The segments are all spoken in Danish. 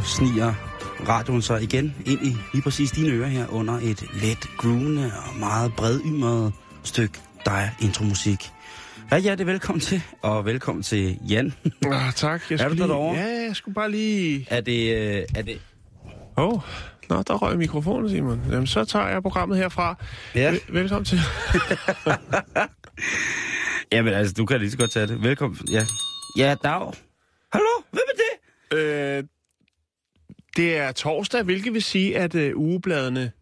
Så sniger radioen sig igen ind i lige præcis dine ører her under et let groovende og meget bredymret stykke dig intromusik. Ja, ja, det er velkommen til, og velkommen til Jan. Ah, tak. Jeg Er du lige... derovre? Ja, jeg skulle bare lige... er det, øh, er det, Åh, oh. Nå, der røg mikrofonen, Simon. Jamen, så tager jeg programmet herfra. Ja. Vel- velkommen til. jamen altså, du kan lige så godt tage det. Velkommen, ja. Ja, dag. Hallo, hvem er det? øh, det er torsdag, hvilket vil sige, at øh, ugebladene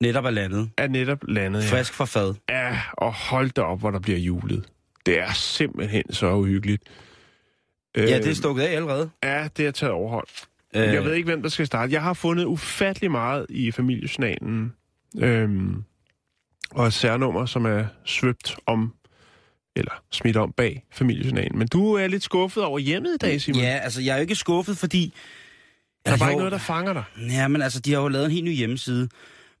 Netop er landet. er netop landet. Ja. Frisk fra fad. ja, og hold da op, hvor der bliver julet. Det er simpelthen så uhyggeligt. Øh, Ja, det er stukket af allerede. Ja, det er taget overhold. Øh, Jeg ved ikke, hvem der skal starte. Jeg har fundet ufattelig meget i familiesnalen. Øhm, og et særnummer, som er svøbt om, eller smidt om bag familiesnalen. Men du er lidt skuffet over hjemmet i dag, Simon. Ja, altså, jeg er jo ikke skuffet, fordi... Der er bare Jo, ikke noget, der fanger dig. Ja, men altså, de har jo lavet en helt ny hjemmeside.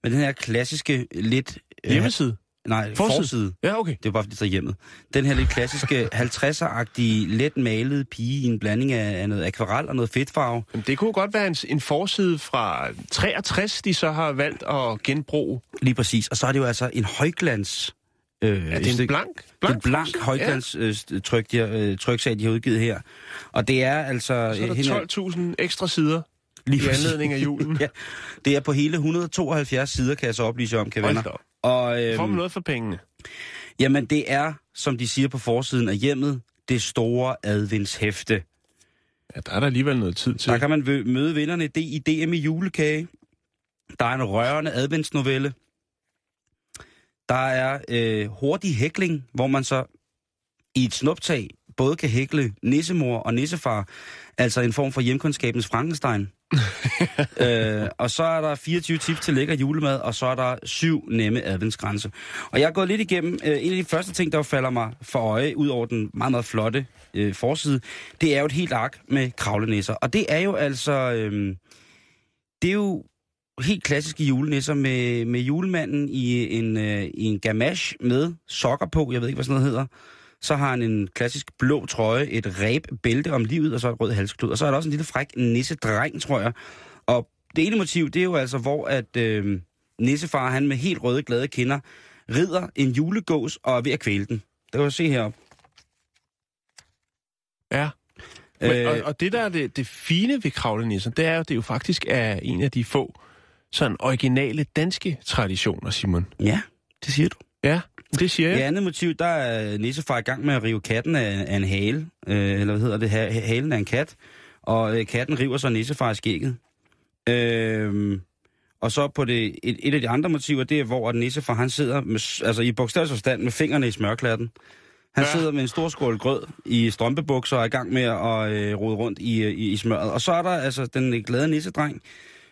Med den her klassiske, lidt... øh, Hjemmeside? Nej, Forside? forside. Ja, okay. Det er bare fordi, det er hjemmet. Den her lidt klassiske 50'er-agtige, let malede pige i en blanding af, af noget akvarel og noget fedtfarve. Men det kunne godt være en, en forside fra 63, de så har valgt at genbruge. Lige præcis. Og så er det jo altså en højglans... Øh, Er det en blank? Det er en blank forside? højglans øh, tryk, de har, øh, tryksag, de har udgivet her. Og det er altså... Ja. Så er øh, der 12.000 ekstra sider lige i anledning af julen. ja, det er på hele 172 sider, kan jeg så oplyse om, kan venner. Og, Får man øhm, noget for pengene? jamen, det er, som de siger på forsiden af hjemmet, det store adventshæfte. Ja, der er der alligevel noget tid til. Der kan man møde vinderne i D- i DM i julekage. Der er en rørende adventsnovelle. Der er øh, hurtig hækling, hvor man så i et snuptag både kan hækle nissemor og nissefar, altså en form for hjemkundskabens Frankenstein. øh, og så er der 24 tips til lækker julemad, og så er der syv nemme adventsgrænse. Og jeg er gået lidt igennem, øh, en af de første ting, der falder mig for øje, ud over den meget, meget flotte øh, forside, det er jo et helt ark med kravlenisser. Og det er jo altså, øh, det er jo helt klassiske julenæsser med, med julemanden i en, øh, i en gamash med sokker på, jeg ved ikke, hvad sådan noget hedder. Så har han en klassisk blå trøje, et ræb bælte om livet, og så et rød halsklud. Og så er der også en lille fræk nissedreng, tror jeg. Og det ene motiv, det er jo altså, hvor at øh, nissefar, han med helt røde, glade kinder, rider en julegås og er ved at kvæle den. Det kan du se heroppe. Ja. Men, Øh, og, og det, der er det, det fine ved kravlenissen, det er jo, det er jo faktisk er en af de få sådan originale danske traditioner, Simon. Ja, det siger du. Ja, det siger jeg. andet motiv, der er nissefar i gang med at rive katten af, af en hale, øh, eller hvad hedder det, ha- halen af en kat, og øh, katten river så nissefar i skægget. Øh, og så på det, et, et af de andre motiver, det er, hvor at nissefar, han sidder med, altså i bogstavelig forstand med fingrene i smørklatten. Han Ja. ja. sidder med en stor skål grød i strømpebukser og er i gang med at øh, rode rundt i, øh, i, i smøret. Og så er der altså den glade nissedreng,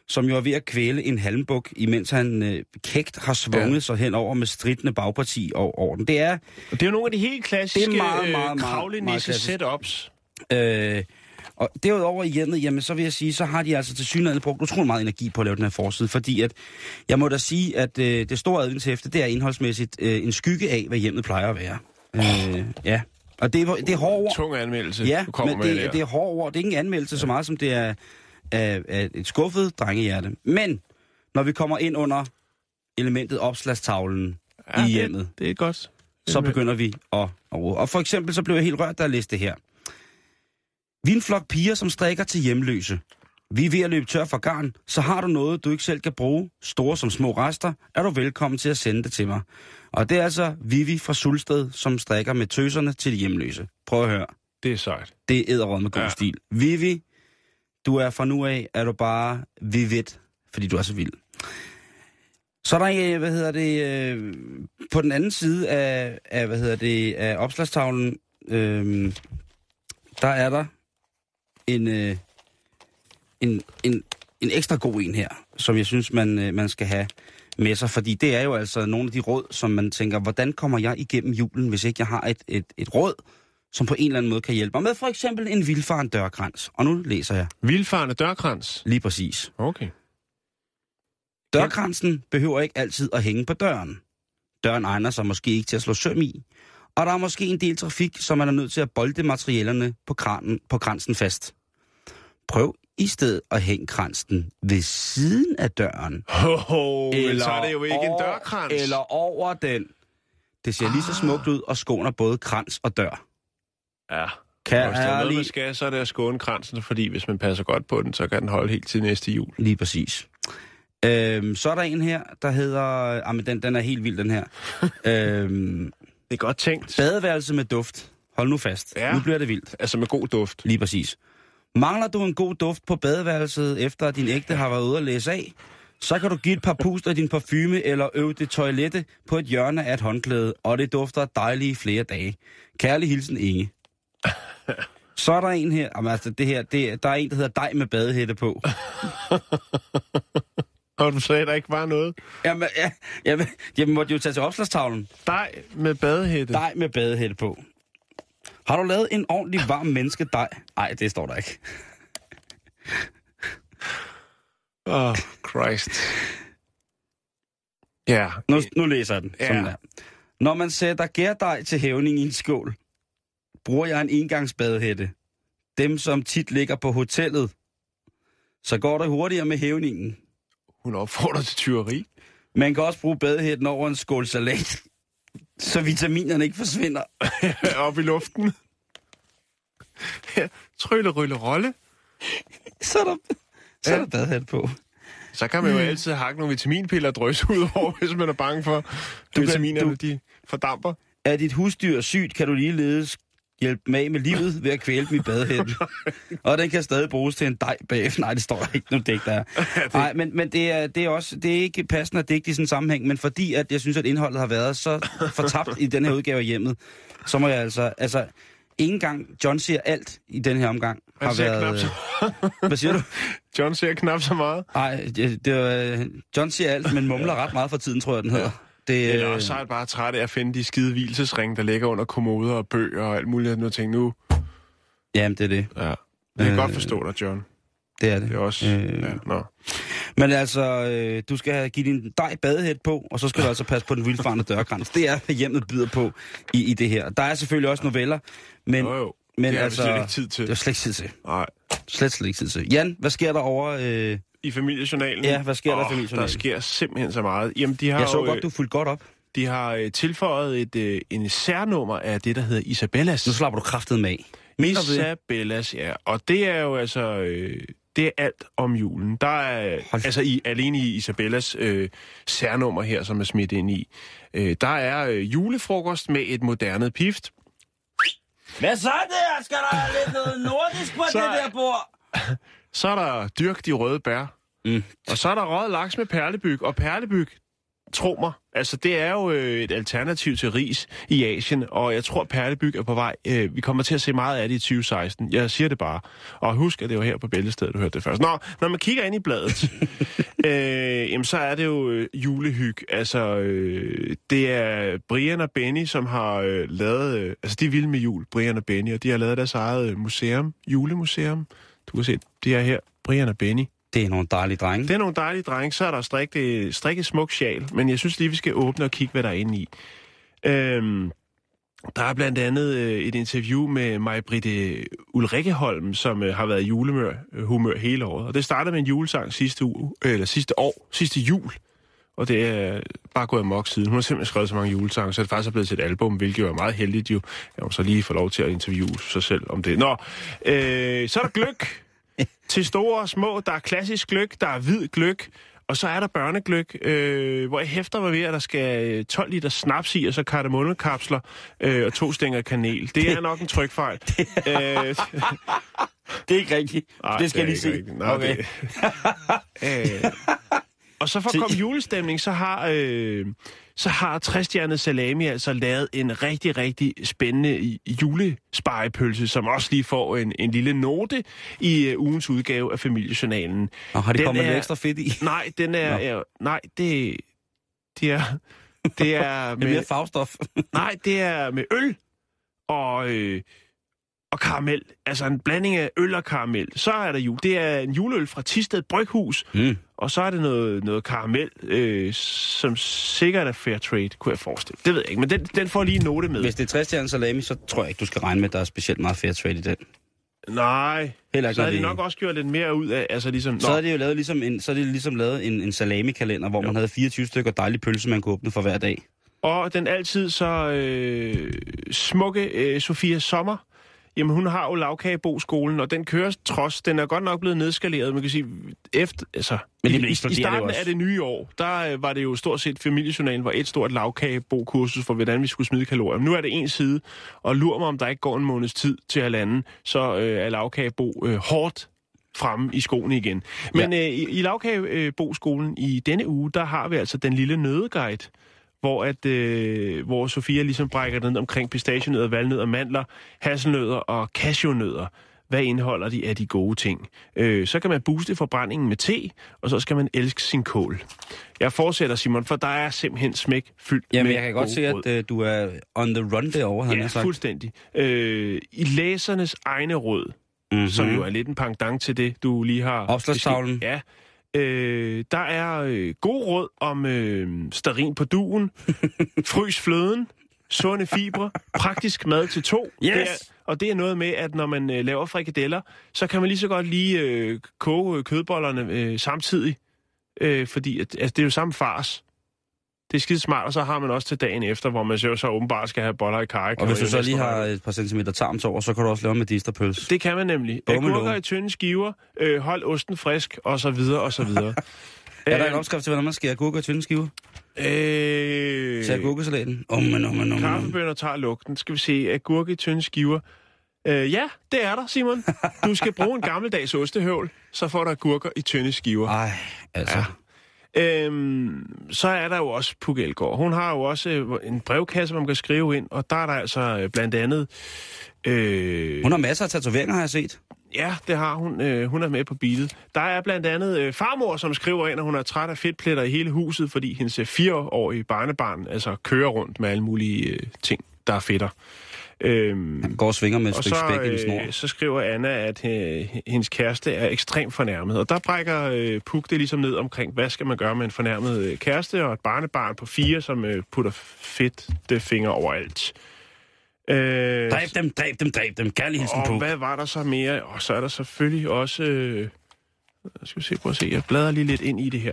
som jo er ved at kvæle en halmbuk, imens han øh, kægt har svunget Ja. ja. sig hen over med stridende bagparti over, over den. Det er, Og det er jo nogle af de helt klassiske Det er meget, meget, meget, meget kravlenisse klassisk. setups. Øh, og derudover i hjemmet, jamen så vil jeg sige, så har de altså til synligheden brugt utrolig meget energi på at lave den her forside, fordi at, jeg må da sige, at øh, det store adventshæfte, det er indholdsmæssigt øh, en skygge af, hvad hjemmet plejer at være. Øh, ja, og det er, det er hårde ord. Tung anmeldelse, Ja, du kommer men med det, det er hårde ord. Det er ikke en anmeldelse så meget, som det er af, af et skuffet drengehjerte. Men når vi kommer ind under elementet opslagstavlen ja, i hjemmet, Det, det er godt. så begynder vi at, at rode. Og for eksempel så blev jeg helt rørt, da jeg læste det her. Vi er en flok piger, som strikker til hjemløse. Vi er ved at løbe tør for garn, så har du noget, du ikke selv kan bruge, store som små rester, er du velkommen til at sende det til mig. Og det er altså Vivi fra Sulsted, som strikker med tøserne til de hjemløse. Prøv at høre. Det er sejt. Det er æderråd med god ja. stil. Vivi, du er fra nu af, er du bare vivid, fordi du er så vild. Så er der, øh, hvad hedder det, øh, på den anden side af, af hvad hedder det, af opslagstavlen, øh, der er der en, øh, en, en, en ekstra god en her, som jeg synes, man, øh, man skal have med sig. Fordi det er jo altså nogle af de råd, som man tænker, hvordan kommer jeg igennem julen, hvis ikke jeg har et, et, et råd, som på en eller anden måde kan hjælpe mig med for eksempel en vildfaren dørkrans. Og nu læser jeg Vildfarende dørkrans. lige præcis. Okay. Dørkransen behøver ikke altid at hænge på døren. Døren egner sig måske ikke til at slå søm i, og der er måske en del trafik, som man er nødt til at bolde materialerne på, kranen, på kransen fast. Prøv i stedet at hænge kransen ved siden af døren. Ho, ho, eller så er det jo ikke en over- dørkrans. Eller over den. Det ser lige så smukt ud og skåner både krans og dør. Ja. Kan hvis der er noget, man ærligt... skal, så er det at skåne kransen, fordi hvis man passer godt på den, så kan den holde helt til næste jul. Lige præcis. Øhm, så er der en her, der hedder... Ah, men den, den er helt vild, den her. øhm, Det er godt tænkt. badeværelse med duft. Hold nu fast. Ja. Nu bliver det vildt. Altså med god duft. Lige præcis. Mangler du en god duft på badeværelset, efter at din ægte har været ude at læse af, så kan du give et par puster af din parfume eller øve det toilette på et hjørne af et håndklæde, og det dufter dejligt i flere dage. Kærlig hilsen, Inge. Så er der en her, jamen, altså det her, det, der er en, der hedder dig med badehætte på. Og du sagde, at der ikke var noget. Jamen, ja, jamen, jeg måtte jo tage til opslagstavlen. Dej med badehætte. Dig med badehætte på. Har du lavet en ordentlig varm menneske dig? Nej, det står der ikke. Åh, oh, Christ. Ja. Nu, nu læser jeg den. Ja. Sådan der. Når man sætter gærdej til hævning i en skål, bruger jeg en engangsbadehætte. Dem, som tit ligger på hotellet. Så går det hurtigere med hævningen. Hun opfordrer til tyveri. Man kan også bruge badehætten over en skål salat, så vitaminerne ikke forsvinder. Op i luften. Trylle, rylle, rolle. Så er der, så er der badehætte på. Så kan man jo altid hakke nogle vitaminpiller og drøse ud over, hvis man er bange for, at vitaminerne du- de fordamper. Er dit husdyr sygt, kan du ligeledes hjælpe dem af med livet ved at kvæle dem i badehætten. og den kan stadig bruges til en dej bagefter. Nej, det står der ikke. Nu det ikke der. Nej, men, men det, er, det er også det er ikke passende at digte i sådan en sammenhæng, men fordi at jeg synes, at indholdet har været så fortabt i den her udgave af hjemmet, så må jeg altså... altså ikke engang John siger alt i den her omgang. Han Har siger været, knap Hvad siger du? John ser knap så meget. Nej, det, det var, John siger alt, men mumler ret meget for tiden, tror jeg, den hedder. Det, Eller også så er bare træt af at finde de skide hvilesesringe, der ligger under kommoder og bøger og alt muligt. Nu tænker nu, Jamen, det er det. ja. Jeg kan Øh, godt forstå dig, John. Det er det. Det er også... Øh, Ja, nå. Men altså, øh, du skal give din dej badehæt på, og så skal du altså passe på den vildfarne dørkrans. Det er, hvad hjemmet byder på i, i det her. Der er selvfølgelig også noveller, men, Jo, jo. men det har altså, slet ikke tid til. det er slet ikke tid til. Nej. Slet, slet ikke tid til. Jan, hvad sker der over... Øh, I familiejournalen? Ja, hvad sker der i familiejournalen? Der sker simpelthen så meget. Jamen, de har jeg så jo, godt, du fulgte godt op. De har øh, tilføjet et, øh, en særnummer af det, der hedder Isabellas. Nu slapper du kraftet med af. Isabellas, ja. Og det er jo altså... Øh, det er alt om julen. Der er, Hold- altså i, alene i Isabellas øh, særnummer her, som er smidt ind i, øh, der er øh, julefrokost med et moderne pift. Hvad så der? Skal der lidt noget nordisk på Så- det der bord? Så er der dyrk de røde bær. Mm. Og så er der røget laks med perlebyg. Og perlebyg, tro mig, altså det er jo øh, et alternativ til ris i Asien. Og jeg tror, perlebyg er på vej. Øh, vi kommer til at se meget af det i 2016. Jeg siger det bare. Og husk, at det var her på Bæltestedet, du hørte det først. Nå, når man kigger ind i bladet, øh, jamen, så er det jo øh, julehyg. Altså, øh, det er Brian og Benny, som har øh, lavet... Øh, altså, de er vilde med jul, Brian og Benny, og de har lavet deres eget øh, museum, julemuseum. Du kan se, det er her, Brian og Benny. Det er nogle dejlige drenge. Det er nogle dejlige drenge. Så er der strikket, strikket smuk sjal, men jeg synes lige, vi skal åbne og kigge, hvad der er inde i. Øhm, der er blandt andet øh, et interview med mig, Britte Ulrikkeholm, som øh, har været i julemør, øh, humør hele året. Og det startede med en julesang sidste, uge, øh, eller sidste år, sidste jul. Og det er bare gået amok siden. Hun har simpelthen skrevet så mange julesange, så det faktisk er blevet til et album, hvilket jo er meget heldigt jo. Jeg må så lige få lov til at interviewe sig selv om det. Nå, øh, så er der gløk til store og små. Der er klassisk gløk, der er hvid gløk, og så er der børnegløk, øh, hvor jeg hæfter mig ved, at der skal øh, 12 liter snaps i, og så kardemommekapsler øh, og to stænger kanel. Det er nok en trykfejl. øh, Det er ikke rigtigt. nej, det skal jeg er lige se. ikke rigtigt. Okay. det, øh, Og så for at komme julestemning, så har, øh, så har Tristjernet Salami altså lavet en rigtig, rigtig spændende julespejepølse, som også lige får en, en lille note i øh, ugens udgave af Familiejournalen. Og har de Den kommet lidt er- ekstra fedt i? Nej, den er... Er nej, det, det er... Det er Det er mere med, farvestof. nej, det er med øl og, øh, og karamel. Altså en blanding af øl og karamel. Så er der jul. Det er en juleøl fra Tisted Bryghus. Mm. Og så er det noget, noget karamel, øh, som sikkert er fair trade, kunne jeg forestille. Det ved jeg ikke, men den, den får lige en note med. Hvis det er 60 stjerner salami, så tror jeg ikke, du skal regne med, at der er specielt meget fair trade i den. Nej, Heller ikke, så har de nok også gjort lidt mere ud af, altså ligesom... Så Nå, er det jo lavet ligesom en, så er det ligesom lavet en, en salami-kalender, hvor Jo. man havde 24 stykker dejlige pølse, man kunne åbne for hver dag. Og den altid så øh, smukke øh, Sofia Sommer, jamen hun har jo lavkagebo-skolen, og den kører trods, den er godt nok blevet nedskaleret, man kan sige, efter, altså, Men i, det i, i starten af det nye år, der øh, var det jo stort set familiejournalen, var et stort lavkagebo-kursus for, hvordan vi skulle smide kalorier. Nu er det en side, og lurer mig, om der ikke går en måneds tid til halvanden, så øh, er lavkagebo øh, hårdt fremme i skoene igen. Men ja. øh, i, i lavkagebo-skolen i denne uge, der har vi altså den lille nødeguide, hvor, at, øh, hvor Sofia ligesom brækker den omkring pistachienødder, valnødder, mandler, hasselnødder og cashewnødder. Hvad indeholder de af de gode ting? Øh, så kan man booste forbrændingen med te, og så skal man elske sin kål. Jeg fortsætter, Simon, for der er simpelthen smæk fyldt Jamen, med jeg kan godt se, at uh, du er on the run derovre, havde Ja, jeg sagt. fuldstændig. Øh, I læsernes egne råd, Mm-hmm. som jo er lidt en pendant til det, du lige har... Opslagstavlen. Ja. Øh, der er øh, god råd om øh, sterin på duen, frys fløden, sunde fibre, praktisk mad til to. Yes! Det er, og det er noget med, at når man øh, laver frikadeller, så kan man lige så godt lige øh, koge øh, kødbollerne øh, samtidig. Øh, fordi at, altså, det er jo samme fars. Det er skide smart, og så har man også til dagen efter, hvor man så, så åbenbart skal have boller i kaj. Og hvis du så lige har et par centimeter tarm til over, så kan du også lave med medisterpølse. Det kan man nemlig. Agurker i tynde skiver, øh, hold osten frisk, og så videre, og så videre. Er der en opskrift til, hvordan man skærer agurker i tynde skiver? Øh, Til agurkesalaten? Om, men, om, men, om, men. kaffebønner tager lugten. Skal vi se, agurke i tynde skiver. Øh, ja, det er der, Simon. Du skal bruge en gammeldags ostehøvl, så får du agurker i tynde skiver. Ej, altså. Ja. Øhm, så er der jo også Puk Elgård. Hun har jo også øh, en brevkasse, hvor man kan skrive ind, og der er der altså øh, blandt andet... Øh, Hun har masser af tatoveringer, har jeg set. Ja, det har hun. Øh, hun er med på beatet. Der er blandt andet øh, farmor, som skriver ind, at hun er træt af fedtpletter i hele huset, fordi hendes øh, fireårige barnebarn altså kører rundt med alle mulige øh, ting, der er fedter. Øhm, Han går og svinger med et og stykke så, spæk i en snor. øh, så skriver Anna, at øh, hendes kæreste er ekstremt fornærmet. Og der brækker øh, Puk det ligesom ned omkring, hvad skal man gøre med en fornærmet øh, kæreste og et barnebarn på fire, som øh, putter fedt det finger overalt. Øh, Dræb dem, dræb dem, dræb dem. Kærlig hilsen og på. hvad var der så mere? Og så er der selvfølgelig også... Øh, skal vi se, prøv at se, jeg bladrer lige lidt ind i det her.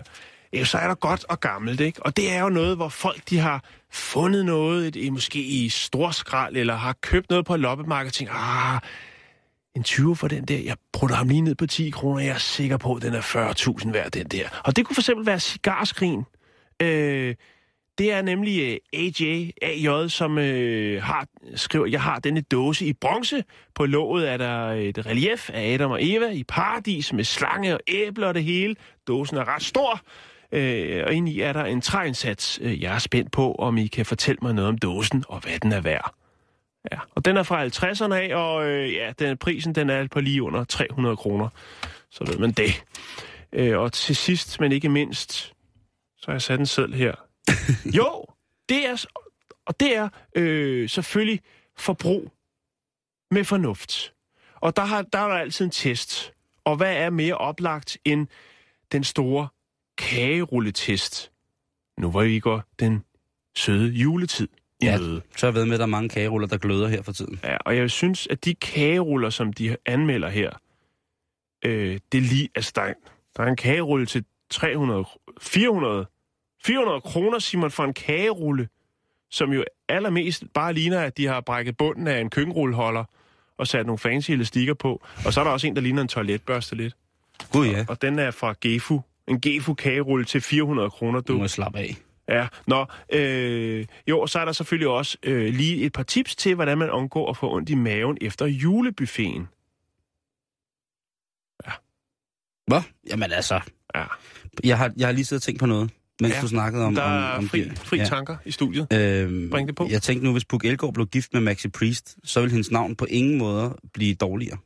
Ja, så er der godt og gammelt, ikke? Og det er jo noget, hvor folk de har fundet noget, et, måske i storskrald, eller har købt noget på loppemarketing. og tænker, ah, en 20 for den der, jeg putter ham lige ned på 10 kroner, jeg er sikker på, at den er 40.000 værd, den der. Og det kunne for eksempel være cigarskrin. Øh, det er nemlig øh, AJ, AJ, som øh, har, skriver, jeg har denne dåse i bronze. På låget er der et relief af Adam og Eva i paradis med slange og æbler og det hele. Dåsen er ret stor, øh, og inde i er der en træindsats. Øh, Jeg er spændt på, om I kan fortælle mig noget om dåsen og hvad den er værd. Ja, og den er fra 50'erne af, og øh, ja, den, prisen den er på lige under 300 kroner. Så ved man det. Øh, og til sidst, men ikke mindst, så har jeg sat en seddel her. jo, det er, og det er øh, selvfølgelig forbrug med fornuft. Og der, har, der er der altid en test. Og hvad er mere oplagt end den store kagerulletest? Nu var vi går den søde juletid Ja. møde. Så jeg ved med, at der er mange kageruller, der gløder her for tiden. Ja, og jeg synes, at de kageruller, som de anmelder her, øh, det er lige, altså der er, der er en kagerulle til 300, 400, 400 kroner, Simon, for en kagerulle, som jo allermest bare ligner, at de har brækket bunden af en køkkenrulleholder og sat nogle fancy elastikker på. Og så er der også en, der ligner en toiletbørste lidt. Gud ja, Og den er fra Gefu. En Gefu kagerulle til 400 kroner, du du. må slappe af. Ja, nå, øh, jo, og så er der selvfølgelig også øh, lige et par tips til, hvordan man undgår at få ondt i maven efter julebuffeten. Hvad? Jamen altså, Ja. Jeg har, jeg har lige siddet og tænkt på noget, mens Ja, du snakkede om... Der om, er om fri, dyr. fri Ja. tanker i studiet. Øhm, Bring det på. Jeg tænkte nu, hvis Puk Elgård blev gift med Maxi Priest, så ville hendes navn på ingen måde blive dårligere.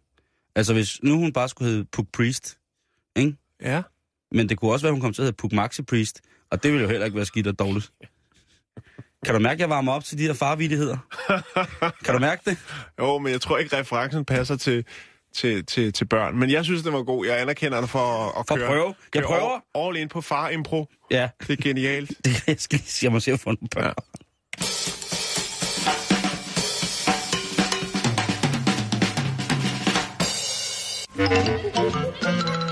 Altså hvis nu hun bare skulle hedde Puk Priest, ikke? Ja. Men det kunne også være, hun kom til at hedde Puk Maxi Priest, og det ville jo heller ikke være skidt og dårligt. Kan du mærke, at jeg varmer op til de her farvidigheder? kan du mærke det? Jo, men jeg tror ikke, referencen passer til, til, til, til børn. Men jeg synes, det var god. Jeg anerkender dig for at, at For køre, prøve. Jeg køre prøver. All, all in på far-impro. Ja, Det er genialt. det, jeg skal jeg må se at få nogle børn. Ja. Ja.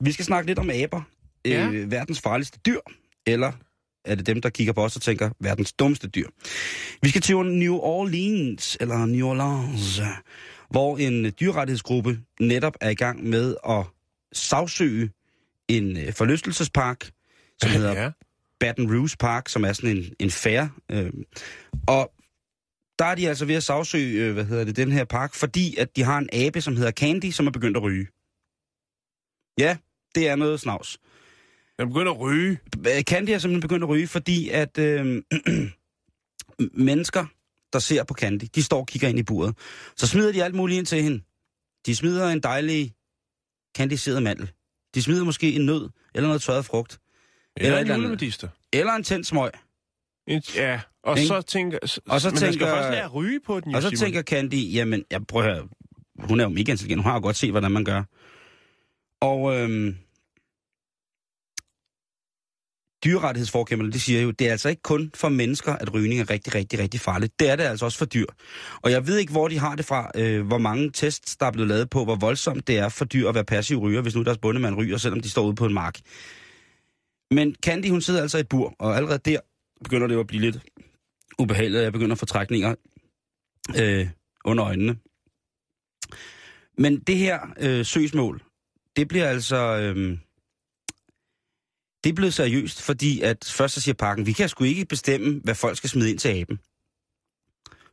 Vi skal snakke lidt om aber. Ja. Øh, verdens farligste dyr. Eller er det dem, der kigger på os og tænker, verdens dummeste dyr. Vi skal til New Orleans, eller New Orleans, hvor en dyrrettighedsgruppe netop er i gang med at sagsøge en øh, forlystelsespark, som hedder Ja. Baton Rouge Park, som er sådan en, en fair. Øh, og der er de altså ved at sagsøge, øh, hvad hedder det, den her park, fordi at de har en abe, som hedder Candy, som er begyndt at ryge. Ja, det er noget snavs. Jeg begynder at ryge. Candy er simpelthen begyndt at ryge, fordi at øh, mennesker, der ser på Candy, de står og kigger ind i buret. Så smider de alt muligt ind til hende. De smider en dejlig kandiseret mandel. De smider måske en nød, eller noget tørret frugt. Eller Eller en et eller en tændt smøg. Ja, og Ikke? så tænker... Og så men han skal tænker- først lære at ryge på den, Og så Simon. tænker Candy, jamen, jeg prøver at høre, hun er jo mega intelligent, hun har jo godt set, hvordan man gør. Og øhm, dyrerettighedsforkæmperne, de siger jo, det er altså ikke kun for mennesker, at rygning er rigtig, rigtig, rigtig farligt. Det er det altså også for dyr. Og jeg ved ikke, hvor de har det fra, øh, hvor mange tests, der er blevet lavet på, hvor voldsomt det er for dyr at være passiv ryger, hvis nu deres bundemand ryger, selvom de står ude på en mark. Men Candy, hun sidder altså i et bur, og allerede der begynder det jo at blive lidt ubehageligt, og jeg begynder at få trækninger øh, under øjnene. Men det her øh, søgsmål, det bliver altså... Øh, det er blevet seriøst, fordi at først så siger parken, vi kan sgu ikke bestemme, hvad folk skal smide ind til aben.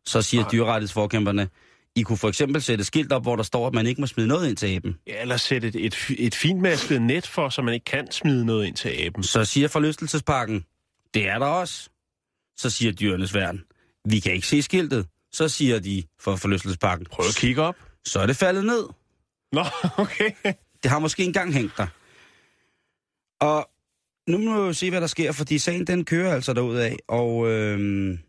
Så siger Nej. dyrrettighedsforkæmperne, I kunne for eksempel sætte skilt op, hvor der står, at man ikke må smide noget ind til aben. Ja, eller sætte et, et, et fintmasket net for, så man ikke kan smide noget ind til aben. Så siger forlystelsesparken, det er der også. Så siger dyrenes værn, vi kan ikke se skiltet. Så siger de for forlystelsesparken, Prøv at kigge op. så er det faldet ned. Nå, okay. Det har måske engang hængt der. Og nu må vi se, hvad der sker, fordi sagen den kører altså derudad, og øhm,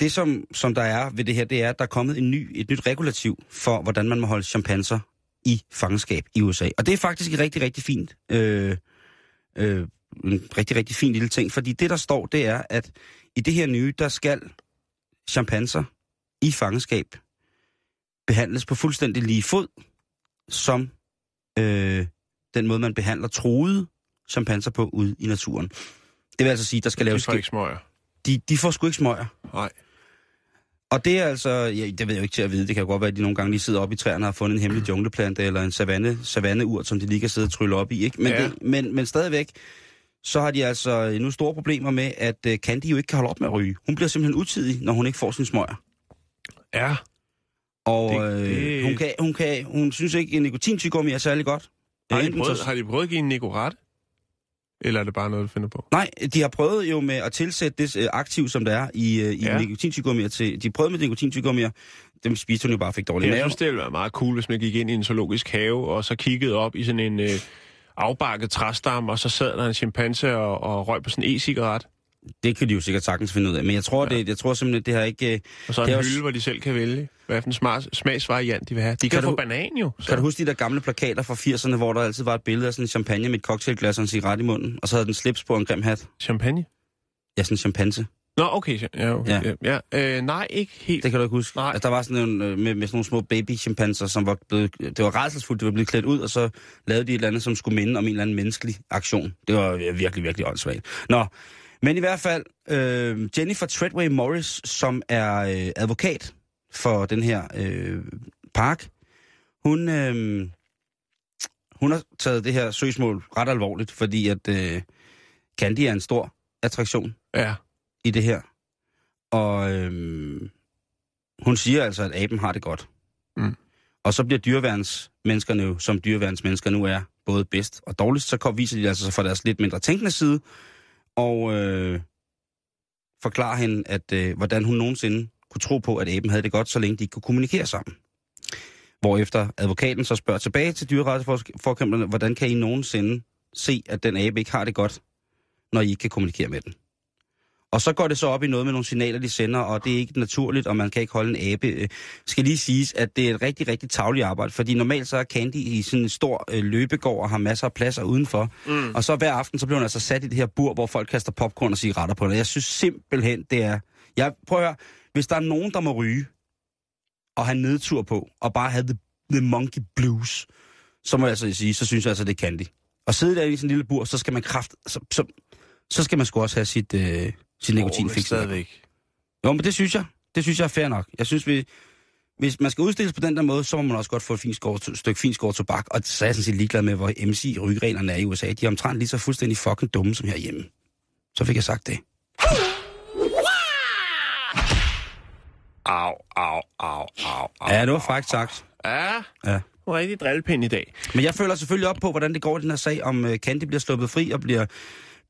det som, som der er ved det her, det er, at der er kommet en ny, et nyt regulativ for, hvordan man må holde chimpanser i fangenskab i USA. Og det er faktisk rigtig, rigtig fint. Øh, øh, en rigtig, rigtig fin lille ting, fordi det, der står, det er, at i det her nye, der skal chimpanser i fangenskab behandles på fuldstændig lige fod, som øh, den måde, man behandler troede chimpanser på ude i naturen. Det vil altså sige, der skal De laves... får ikke smøger. De, de får sgu ikke smøger. Nej. Og det er altså, ja, det ved jeg jo ikke til at vide, det kan godt være, at de nogle gange lige sidder oppe i træerne og har fundet en hemmelig jungleplante eller en savanne, savanneurt, som de lige kan sidde og trylle op i. Ikke? Men, ja. det, men, men stadigvæk, så har de altså nu store problemer med, at uh, Candy jo ikke kan holde op med at ryge. Hun bliver simpelthen utidig, når hun ikke får sin smøger. Ja. Og Det- det, det- hun, kan, hun, kan, hun synes ikke, at nikotintyggummi er særlig godt. Har de, prøvet, så- har de prøvet at give en Nicorette? Eller er det bare noget, du finder på? Nej, de har prøvet jo med at tilsætte det øh, aktiv, som der er i, øh, i Ja. nikotintyggummier til... De prøvede med nikotintyggummier, dem spiste hun jo bare fik dårlig Jeg mave. synes, det ville være meget cool, hvis man gik ind i en zoologisk have, og så kiggede op i sådan en øh, afbakket træstam, og så sad der en chimpanse og, og røg på sådan en e-cigaret. Det kan de jo sikkert sagtens finde ud af. Men jeg tror, ja. det, jeg tror simpelthen, det har ikke... øh, Og så en Det hylde, også- hvor de selv kan vælge, hvad for en smag, smagsvariant de vil have. De kan, Kan få du- banan jo. Så. Kan du huske de der gamle plakater fra 80'erne, hvor der altid var et billede af sådan en champagne med et cocktailglas og en cigaret i munden, og så havde den slips på en grim hat? Champagne? Ja, sådan en chimpanse. Nå, okay. Ja, okay. Ja. Ja. ja. Øh, nej, ikke helt. Det kan du ikke huske? Nej. Altså, der var sådan en, øh, med, med sådan nogle små baby-chimpanser, som var blevet... Det var rædselsfuldt, det var blevet klædt ud, og så lavede de et eller andet, som skulle minde om en eller anden menneskelig aktion. Det var virkelig, virkelig åndssvagt. Nå, men i hvert fald, øh, Jennifer Treadway Morris, som er øh, advokat for den her øh, park, hun, øh, hun har taget det her søgsmål ret alvorligt, fordi at øh, Candy er en stor attraktion. Ja. I det her. Og øhm, hun siger altså, at aben har det godt. Mm. Og så bliver dyreværnsmenneskerne jo, som dyreværnsmennesker nu er, både bedst og dårligst, så kom, viser de altså fra deres lidt mindre tænkende side, og øh, forklarer hende, at øh, hvordan hun nogensinde kunne tro på, at aben havde det godt, så længe de ikke kunne kommunikere sammen. Hvorefter advokaten så spørger tilbage til dyreretteforkæmperne, hvordan kan I nogensinde se, at den abe ikke har det godt, når I ikke kan kommunikere med den? Og så går det så op i noget med nogle signaler, de sender, og det er ikke naturligt, og man kan ikke holde en abe. Øh, skal lige siges, at det er et rigtig, rigtig tavligt arbejde, fordi normalt så er Candy i sådan en stor øh, løbegård og har masser af pladser udenfor. Mm. Og så hver aften, så bliver hun altså sat i det her bur, hvor folk kaster popcorn og cigaretter på det. Jeg synes simpelthen, det er... Jeg prøver at høre, hvis der er nogen, der må ryge, og have nedtur på, og bare have the, the monkey blues, så må jeg altså sige, så synes jeg altså, det er Candy. Og sidde der i sådan en lille bur, så skal man kraft... Så, så, så skal man sgu også have sit, øh, sit nikotinfix. Stadigvæk. Jo, men det synes jeg. Det synes jeg er fair nok. Jeg synes, vi, hvis man skal udstilles på den der måde, så må man også godt få et fint skår, stykke fint skår tobak. Og så er jeg sådan set ligeglad med, hvor MC-rygreglerne er i USA. De er omtrent lige så fuldstændig fucking dumme som herhjemme. Så fik jeg sagt det. Au, au, au, au, au. Ja, det var faktisk sagt. Ja, Ja. er rigtig drillepind i dag. Men jeg føler selvfølgelig op på, hvordan det går i den her sag, om uh, Candy bliver sluppet fri og bliver,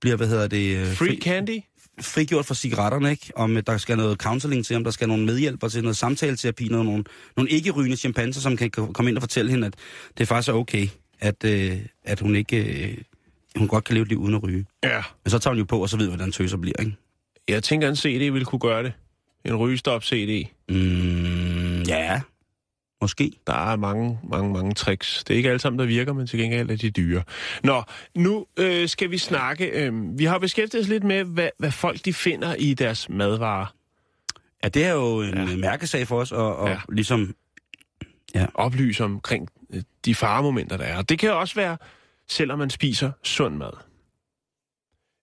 bliver hvad hedder det... Uh, Free candy? Frigjort fra cigaretterne, ikke? Om øh, der skal noget counseling til, om der skal nogle medhjælper til, noget samtaleterapi, noget, nogle, nogle ikke-rygende chimpanser, som kan komme ind og fortælle hende, at det faktisk er okay, at, øh, at hun ikke... Øh, hun godt kan leve et liv uden at ryge. Ja. Men så tager hun jo på, og så ved, hvordan tøser bliver, ikke? Jeg tænker, en CD ville kunne gøre det. En rygestop-CD. Mm, ja, måske. Der er mange, mange, mange tricks. Det er ikke alle sammen, der virker, men til gengæld er de dyre. Nå, nu øh, skal vi snakke. Øh, vi har beskæftiget os lidt med, hvad, hvad folk de finder i deres madvarer. Ja, det er jo en Ja. ja. mærkesag for os, og, og Ja. ja. ligesom... Oplyse omkring øh, de faremomenter, der er. Det kan også være, selvom man spiser sund mad.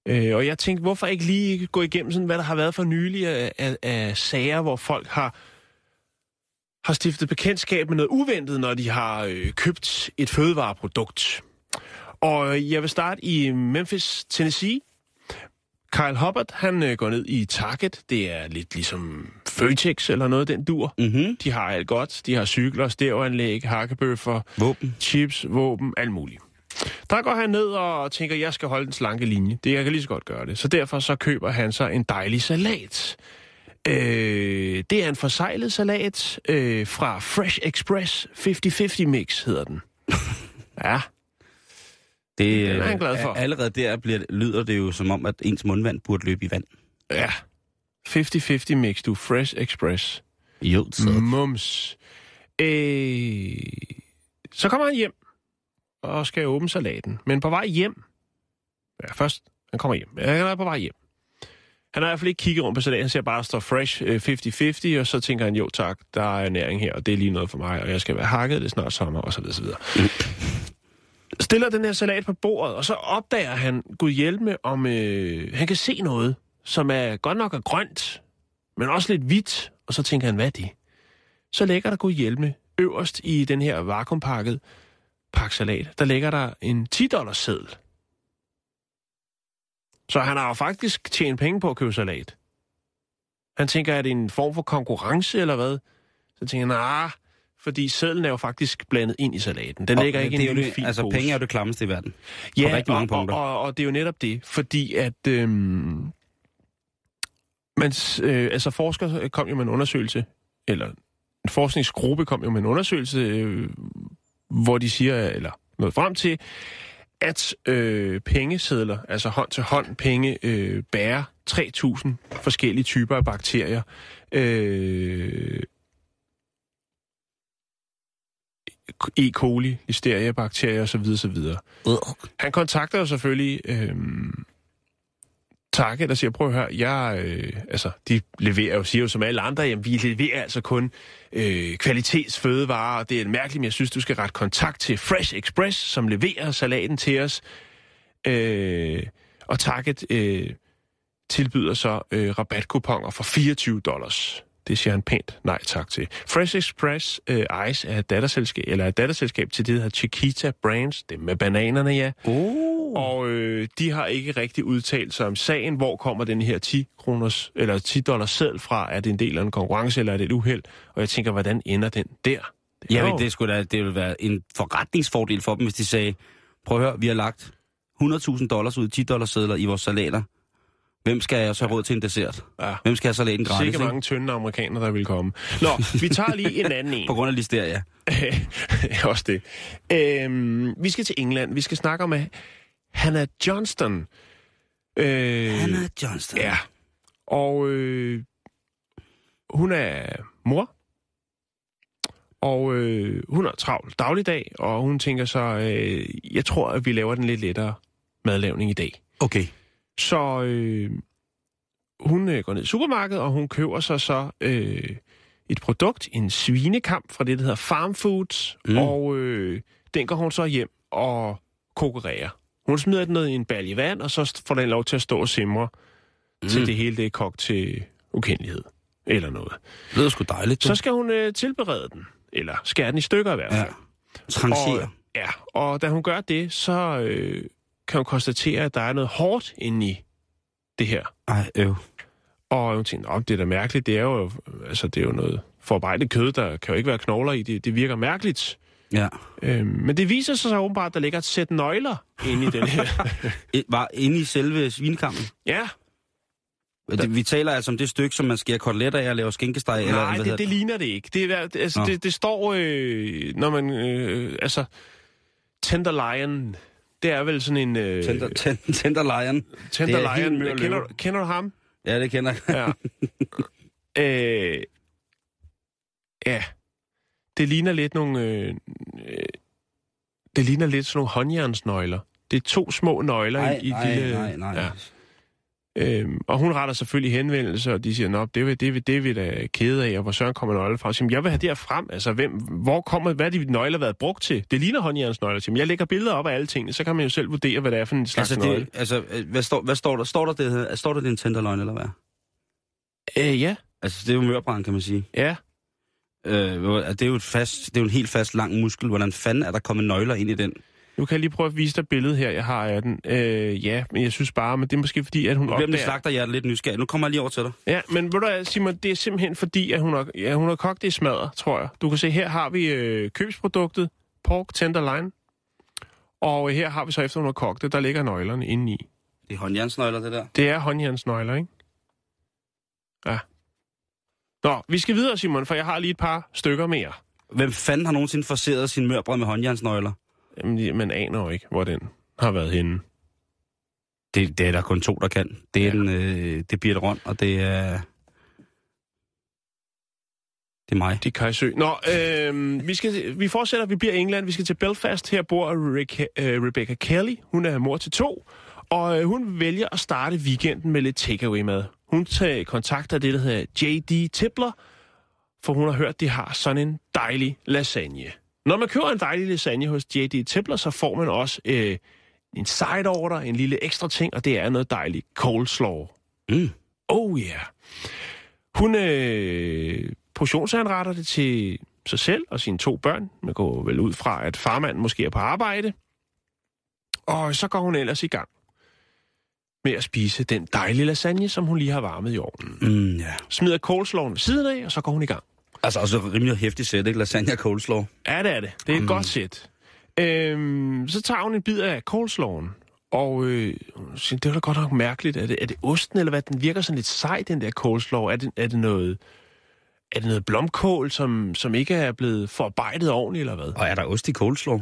Øh, og jeg tænkte, hvorfor ikke lige gå igennem, sådan, hvad der har været for nylig af, af, af sager, hvor folk har, har stiftet bekendtskab med noget uventet, når de har øh, købt et fødevareprodukt. Og jeg vil starte i Memphis, Tennessee. Kyle Hubbard, han øh, går ned i Target. Det er lidt ligesom Føtex eller noget, den dur. Mm-hmm. De har alt godt. De har cykler, stereoanlæg, hakkebøffer, Våben. chips, våben, alt muligt. Der går han ned og tænker, jeg skal holde den slanke linje. Det jeg kan lige så godt gøre det. Så derfor så køber han sig en dejlig salat. Øh, det er en forsejlet salat øh, fra Fresh Express 50-50 Mix, hedder den. ja, Det, Den er han glad for. øh, Allerede der bliver, lyder det jo som om, at ens mundvand burde løbe i vand. ja. 50-50 Mix, du. Fresh Express. Jo. Mums. Øh, så kommer han hjem og skal åbne salaten. Men på vej hjem... Ja, først, han kommer hjem. Ja, Han er på vej hjem. Han har i hvert fald ikke kigget rundt på salaten. Han ser bare, at står fresh øh, 50-50, og så tænker han, jo tak, der er næring her, og det er lige noget for mig, og jeg skal være hakket, det er snart sommer, og så videre. Stiller den her salat på bordet, og så opdager han, Gud hjælpe om øh, han kan se noget, som er godt nok er grønt, men også lidt hvidt, og så tænker han, hvad er det? så lægger der Gud hjælpe øverst i den her vakuumpakket pakke salat, der ligger der en 10 dollars seddel. Så han har jo faktisk tjent penge på at købe salat. Han tænker, er det en form for konkurrence eller hvad? Så tænker han, nej, fordi sedlen er jo faktisk blandet ind i salaten. Den Og ligger ikke i en det, fin Altså, pose. penge er jo det klammeste i verden. Ja, rigtig mange og, punkter. Og, og, og det er jo netop det, fordi at... Øhm, man, øh, altså forskere kom jo med en undersøgelse, eller en forskningsgruppe kom jo med en undersøgelse, øh, hvor de siger, eller noget frem til, at øh, pengesedler, altså hånd til hånd penge, øh, bærer 3.000 forskellige typer af bakterier. Øh, E. coli, listeria-bakterier osv. osv. Han kontakter jo selvfølgelig øh, Target og siger, prøv at høre, jeg, øh, altså, de leverer jo, siger jo som alle andre, jamen, vi leverer altså kun øh, kvalitetsfødevarer, og det er mærkeligt, men jeg synes, du skal rette kontakt til Fresh Express, som leverer salaten til os. Øh, og Target øh, tilbyder så øh, rabatkuponer for 24 dollars det siger han pænt nej tak til. Fresh Express øh, Ice er et datterselskab, eller er et datterselskab til det, der hedder Chiquita Brands. Det med bananerne, ja. Oh. Og øh, de har ikke rigtig udtalt sig om sagen. Hvor kommer den her 10 kroners, eller 10 dollars seddel fra? Er det en del af en konkurrence, eller er det et uheld? Og jeg tænker, hvordan ender den der? Det er Ja, jo- men det, skulle da, det ville være en forretningsfordel for dem, hvis de sagde, prøv at høre, vi har lagt 100.000 dollars ud i 10 dollars sedler i vores salater. Hvem skal jeg så råd til en dessert? Ja. Hvem skal have salaten gratis? Sikke ikke? mange tynde amerikanere, der vil komme. Nå, vi tager lige en anden en. På grund af listeria. Også det. Øhm, vi skal til England. Vi skal snakke om Hannah Johnston. Øh, Hannah Johnston. Ja. Og øh, hun er mor. Og øh, hun har travlt dagligdag, og hun tænker så, øh, jeg tror, at vi laver den lidt lettere madlavning i dag. Okay. Så øh, hun øh, går ned i supermarkedet, og hun køber sig så øh, et produkt, en svinekamp fra det, der hedder Farm Foods, Mm. og øh, den går hun så hjem og konkurrerer. Hun smider den ned i en balje vand, og så får den lov til at stå og simre, mm. til det hele det er kogt til ukendelighed. Eller noget. Det lyder sgu dejligt. Så skal hun øh, tilberede den. Eller skære den i stykker i hvert fald. ja. Trancher. Og, ja, og da hun gør det, så øh, kan hun konstatere, at der er noget hårdt inde i det her. Ej, øv. Og hun tænkte, "Nå, det er da mærkeligt, det er jo, altså, det er jo noget forarbejdet kød, der kan jo ikke være knogler i, det, det virker mærkeligt. Ja. Øhm, men det viser sig så åbenbart, at der ligger et sæt nøgler inde i den her. Var inde i selve svinekampen. ja, Det, vi taler altså om det stykke, som man skærer koteletter af og laver skinkesteg. eller, nej, hvad det, hedder det ligner det ikke. Det, er, det- altså, Nå. det, det står, øh, når man, øh, altså, Tenderlion, det er vel sådan en... Øh, Tender, ten, tenderlejren. Tenderlion, helt mør kender, kender du ham? Ja, det kender jeg. Ja. øh, ja. Det ligner lidt nogle... Øh, øh, det ligner lidt sådan nogle håndjernsnøgler. Det er to små nøgler Nej, i, i nej, lille... nej, nej. Ja. Øhm, og hun retter selvfølgelig henvendelse, og de siger, Nå, det, vil- det, vil- det vi da kede af, og hvor søren kommer nøgler fra? Så, jeg vil have det her frem. Altså, hvem, hvor kommer, hvad er de nøgler været brugt til? Det ligner håndjernsnøgler. Så, jeg lægger billeder op af alle tingene, så kan man jo selv vurdere, hvad det er for en slags Altså, nøgle. det, altså øh, hvad, står, hvad står der? Står der, det, står der det er en tenderløgn, eller hvad? Øh, ja, Altså, det er jo mørbrand, kan man sige. ja. Øh, det er jo et fast, det er jo en helt fast lang muskel. Hvordan fanden er der kommet nøgler ind i den? Nu kan jeg lige prøve at vise dig billedet her, jeg har af den. Øh, ja, men jeg synes bare, men det er måske fordi, at hun Nu bliver mit opdager... slagterhjerte lidt nysgerrig. Nu kommer jeg lige over til dig. Ja, men ved du hvad, Simon, det er simpelthen fordi, at hun har, ja, hun har kogt det i smadret, tror jeg. Du kan se, her har vi øh, købsproduktet, pork tenderloin. Og her har vi så, efter hun har kogt det, der ligger nøglerne inde i. Det er håndjernsnøgler, det der. Det er håndjernsnøgler, ikke? Ja. Nå, vi skal videre, Simon, for jeg har lige et par stykker mere. Hvem fanden har nogensinde forseret sin mørbrad med håndjernsnøgler? Jamen, man aner jo ikke, hvor den har været henne. Det, det er der kun to, der kan. Det er, Ja. den, øh, det er Birte Røn, og det er... Det er mig. Det jeg søge. Nå, øh, vi, skal, vi fortsætter, vi bliver i England, vi skal til Belfast. Her bor Rick, øh, Rebecca Kelly, hun er mor til to, og øh, hun vælger at starte weekenden med lidt takeaway-mad. Hun tager kontakt af det, der hedder J.D. Tippler, for hun har hørt, de har sådan en dejlig lasagne. Når man køber en dejlig lasagne hos J.D. Tippler, så får man også øh, en side order, en lille ekstra ting, og det er noget dejligt coleslaw. Mm. Oh yeah. Hun øh, portionsanretter det til sig selv og sine to børn. Man går vel ud fra, at farmanden måske er på arbejde. Og så går hun ellers i gang med at spise den dejlige lasagne, som hun lige har varmet i ovnen. Mm, ja. Smider coleslawen ved siden af, og så går hun i gang. Altså også et rimelig hæftigt sæt, ikke? Lasagne og coleslaw. Ja, det er det. Det er et Mm. godt sæt. Øhm, så tager hun en bid af coleslawen, og øh, det er da godt nok mærkeligt. Er det, er det osten, eller hvad? Den virker sådan lidt sej, den der coleslaw. Er det, er det noget... Er det noget blomkål, som, som ikke er blevet forarbejdet ordentligt, eller hvad? Og er der ost i coleslaw?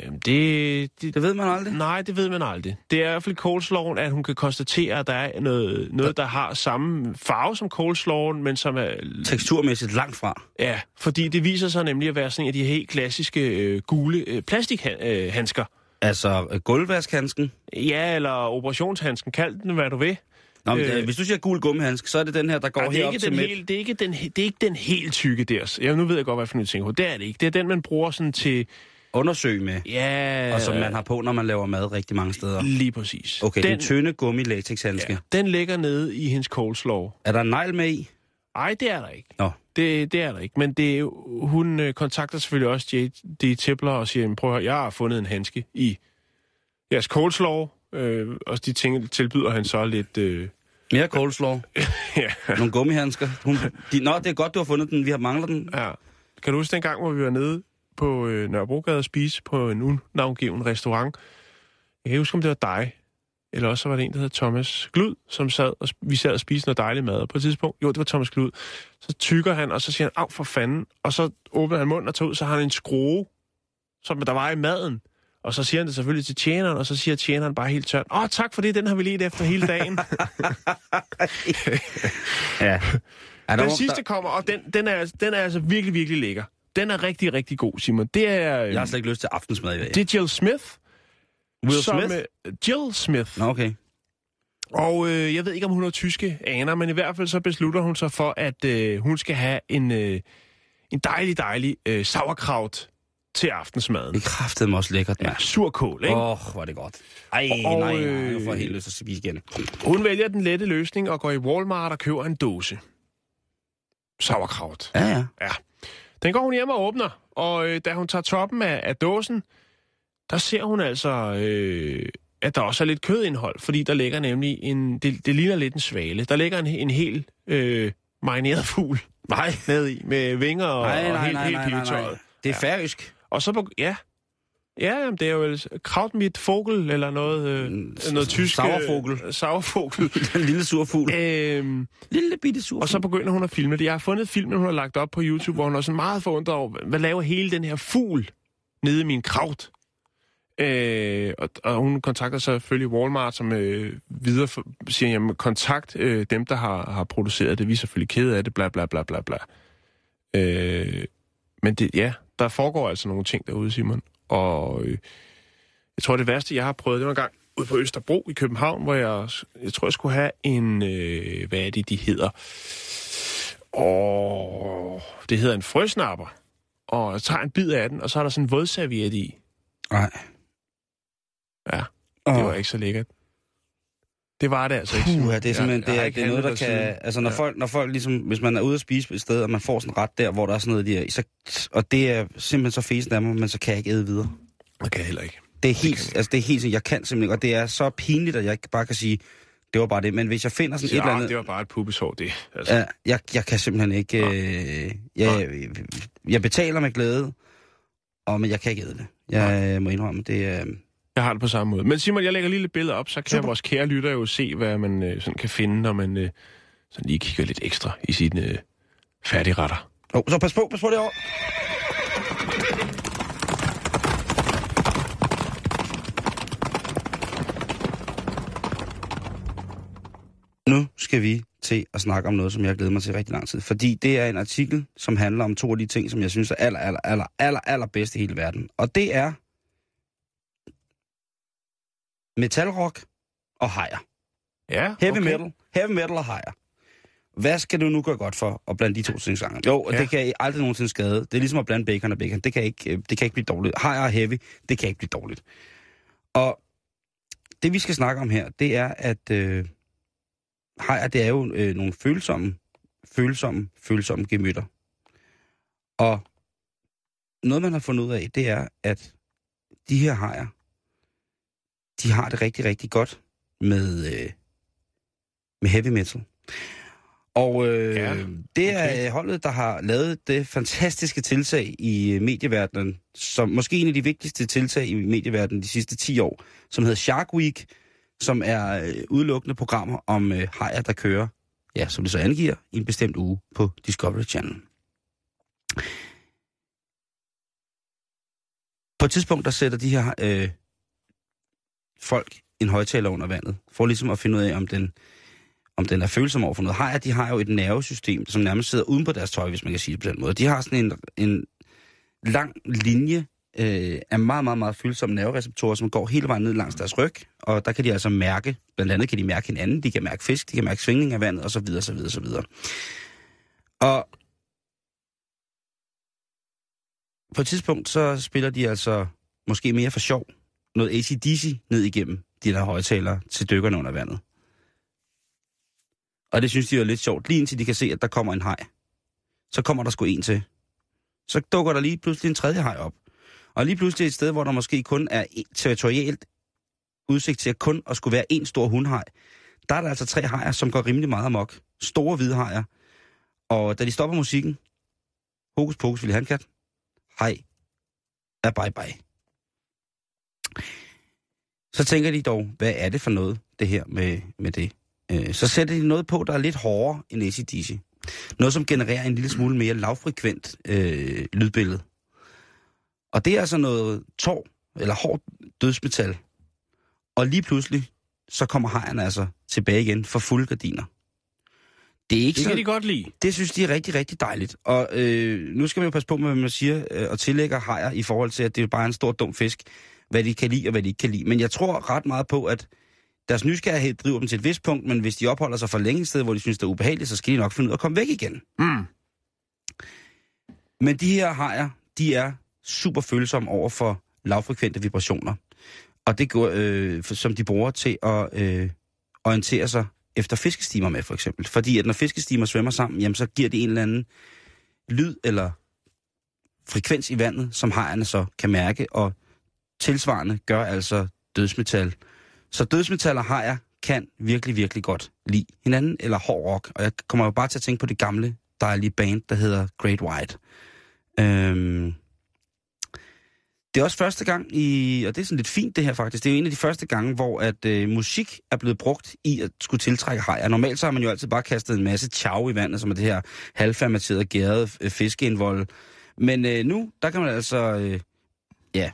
Øhm, det, det, Det ved man aldrig. nej, det ved man aldrig. Det er i hvert fald coleslawen, at hun kan konstatere, at der er noget, noget der har samme farve som coleslawen, men som er Teksturmæssigt langt fra. Ja, fordi det viser sig nemlig at være sådan en af de helt klassiske øh, gule øh, plastikhandsker. Altså øh, gulvvaskhandsken. Ja, eller operationshandsken, kald den, hvad du vil. Nå, men, Øh. øh, hvis du siger gul gummihandsk, så er det den her, der går er herop ikke til den midt. helt, det, er ikke den, det er ikke den helt tykke der. Ja, nu ved jeg godt, hvad for en ting Det er det ikke. Det er den, man bruger sådan til... Undersøg med. Ja... Og som man har på, når man laver mad rigtig mange steder. Lige præcis. Okay, den, den tynde gummi latexhandske. ja, den ligger nede i hendes coleslaw. Er der en negl med i? Ej, det er der ikke. Nå. Det, det er der ikke. Men det, hun øh, kontakter selvfølgelig også J.D. Tippler og siger, "Jamen, prøv at høre, jeg har fundet en handske i jeres coleslaw. Øh, og de ting tilbyder han så lidt... Øh, Mere coleslaw. ja, Nogle gummihandsker. Hun, de, nå, det er godt, du har fundet den. Vi har manglet den. ja. Kan du huske den gang, hvor vi var nede på øh, Nørrebrogade og spise på en unavngiven restaurant? Jeg kan ikke huske, om det var dig, eller også så var det en, der hed Thomas Glud, som sad og, vi sad og spiste noget dejligt mad. Og på et tidspunkt, jo, det var Thomas Glud, så tykker han, og så siger han, af for fanden, og så åbner han munden og tager ud, så har han en skrue, som der var i maden. Og så siger han det selvfølgelig til tjeneren, og så siger tjeneren bare helt tørt, åh, tak for det, den har vi let efter hele dagen. Ja. Den sidste kommer, og den, den, er, altså- den er altså virkelig, virkelig lækker. Den er rigtig, rigtig god, Simon. Det er, øh, Jeg har slet ikke lyst til aftensmad i dag. det er Jill Smith. Will som, Smith? øh, Jill Smith. Nå, okay. Og øh, jeg ved ikke, om hun har tyske aner, men i hvert fald så beslutter hun sig for, at øh, hun skal have en, øh, en dejlig, dejlig øh, sauerkraut til aftensmaden. Det kræftede mig også lækkert, Ja, mand. surkål, ikke? Åh, oh, hvor er det godt. Ej, Og, nej, nej, øh, nu får jeg helt lyst til at spise igen. Hun vælger den lette løsning og går i Walmart og køber en dåse. Sauerkraut. Ja, ja. Ja. Den går hun hjem og åbner, og øh, da hun tager toppen af, af dåsen, der ser hun altså, øh, at der også er lidt kødindhold, fordi der ligger nemlig en, det, det ligner lidt en svale. Der ligger en, en hel øh, marineret fugl Nej, ned i, med vinger og, nej, og nej, helt, nej, helt nej, nej, nej. Det er færøsk. Og så ja, ja, det er jo kraut mit vogel, eller noget, øh, Mm, noget tysk. sauervogel. Øh, sauervogel. Den lille surfugl. øhm, Lille bitte surfugl. Og så begynder hun at filme det. Jeg har fundet filmen, hun har lagt op på YouTube, hvor hun er sådan meget forundret over, hvad laver hele den her fugl nede i min kraut? Øh, og, og hun kontakter så selvfølgelig Walmart, som øh, videre for, siger, jamen kontakt øh, dem, der har, har produceret det. Vi er selvfølgelig kede af det, bla bla bla bla bla. Øh, men det, ja, der foregår altså nogle ting derude, Simon. Og øh, jeg tror, det værste, jeg har prøvet, det var en gang ude på Østerbro i København, hvor jeg, jeg tror, jeg skulle have en, øh, hvad er det, de hedder? Og det hedder en frøsnapper. Og jeg tager en bid af den, og så er der sådan en vådserviet i. Nej. Ja, Åh. det var ikke så lækkert. Det var det altså ikke. Puh, det er simpelthen, Jeg- jeg det, er, det er noget, der kan... siden. Altså, når, Ja. folk, når folk ligesom... Hvis man er ude at spise et sted, og man får sådan ret der, hvor der er sådan noget der, så, og det er simpelthen så fesen af mig, men så kan jeg ikke æde videre. Det kan jeg heller ikke. Det er helt... altså, det er helt... Jeg kan simpelthen og det er så pinligt, at jeg ikke bare kan sige, det var bare det. Men hvis jeg finder sådan et Ja, eller andet... det var bare et pubeshår, det. Altså. Ja, jeg, jeg kan simpelthen ikke... Øh, jeg, jeg betaler med glæde, og, men jeg kan ikke æde det. Jeg må indrømme, det er... Jeg har det på samme måde. Men Simon, jeg lægger lige lidt billeder op, så kan Super. Vores kære lytter jo se, hvad man øh, sådan kan finde, når man øh, sådan lige kigger lidt ekstra i sine øh, færdigretter. Oh, så pas på, pas på det år. Nu skal vi til at snakke om noget, som jeg har glædet mig til rigtig lang tid. Fordi det er en artikel, som handler om to af de ting, som jeg synes er aller, aller, aller, aller, aller bedst i hele verden. Og det er metalrock og hajer. Ja, Heavy okay. metal. Heavy metal og hajer. Hvad skal du nu gøre godt for at blande de to ting sammen? Jo, ja. Ja. det kan I aldrig nogensinde skade. Det er ligesom at blande bacon og bacon. Det kan ikke, øh, det kan ikke blive dårligt. Hajer og heavy, det kan ikke blive dårligt. Og det vi skal snakke om her, det er, at øh, hajer, det er jo øh, nogle følsomme, følsomme, følsomme gemytter. Og noget, man har fundet ud af, det er, at de her hajer, de har det rigtig, rigtig godt med, øh, med heavy metal. Og øh, Ja, ja, det er okay. okay. holdet, der har lavet det fantastiske tiltag i øh, medieverdenen, som måske en af de vigtigste tiltag i medieverdenen de sidste 10 år, som hedder Shark Week, som er øh, udelukkende programmer om øh, hajer, der kører, ja, som det så angiver, i en bestemt uge på Discovery Channel. På et tidspunkt, der sætter de her øh, folk en højtaler under vandet, for ligesom at finde ud af, om den, om den er følsom over for noget. Hajer, de har jo et nervesystem, som nærmest sidder uden på deres tøj, hvis man kan sige det på den måde. De har sådan en, en lang linje øh, af meget, meget, meget følsomme nervereceptorer, som går hele vejen ned langs deres ryg, og der kan de altså mærke, blandt andet kan de mærke hinanden, de kan mærke fisk, de kan mærke svingning af vandet, og så videre, så videre, så videre. Og på et tidspunkt, så spiller de altså måske mere for sjov noget ACDC ned igennem de der højtalere til dykkerne under vandet. Og det synes de er lidt sjovt, lige indtil de kan se, at der kommer en haj. Så kommer der sgu en til. Så dukker der lige pludselig en tredje haj op. Og lige pludselig et sted, hvor der måske kun er territorielt territorialt udsigt til at kun at skulle være en stor hundhaj, der er der altså tre hajer, som går rimelig meget amok. Store hvide hajer. Og da de stopper musikken, hokus pokus vil han kat? Hej. Er bye bye. Så tænker de dog, hvad er det for noget, det her med, med det? Øh, så sætter de noget på, der er lidt hårdere end ACDC. Noget, som genererer en lille smule mere lavfrekvent øh, lydbillede. Og det er altså noget tår, eller hårdt dødsmetal. Og lige pludselig, så kommer hejerne altså tilbage igen for fulde gardiner. Det er ikke Det så... kan de godt lide. Det synes de er rigtig, rigtig dejligt. Og øh, nu skal man jo passe på med, hvad man siger øh, og tillægger hajer i forhold til, at det er bare en stor dum fisk, hvad de kan lide og hvad de ikke kan lide. Men jeg tror ret meget på, at deres nysgerrighed driver dem til et vist punkt, men hvis de opholder sig for længe et sted, hvor de synes, det er ubehageligt, så skal de nok finde ud af at komme væk igen. Mm. Men de her hajer, de er super følsomme over for lavfrekvente vibrationer. Og det går, øh, som de bruger til at øh, orientere sig efter fiskestimer med, for eksempel. Fordi at når fiskestimer svømmer sammen, jamen, så giver det en eller anden lyd eller frekvens i vandet, som hajerne så kan mærke, og tilsvarende gør altså dødsmetal. Så dødsmetal har hajer kan virkelig, virkelig godt lide hinanden, eller hård rock. Og jeg kommer jo bare til at tænke på det gamle, dejlige band, der hedder Great White. Øhm, det er også første gang i, og det er sådan lidt fint det her faktisk, det er jo en af de første gange, hvor at øh, musik er blevet brugt i at skulle tiltrække hajer. Normalt så har man jo altid bare kastet en masse chow i vandet, som er det her halvfermenterede gærede øh, fiskeindvold. Men øh, nu, der kan man altså, øh, ja,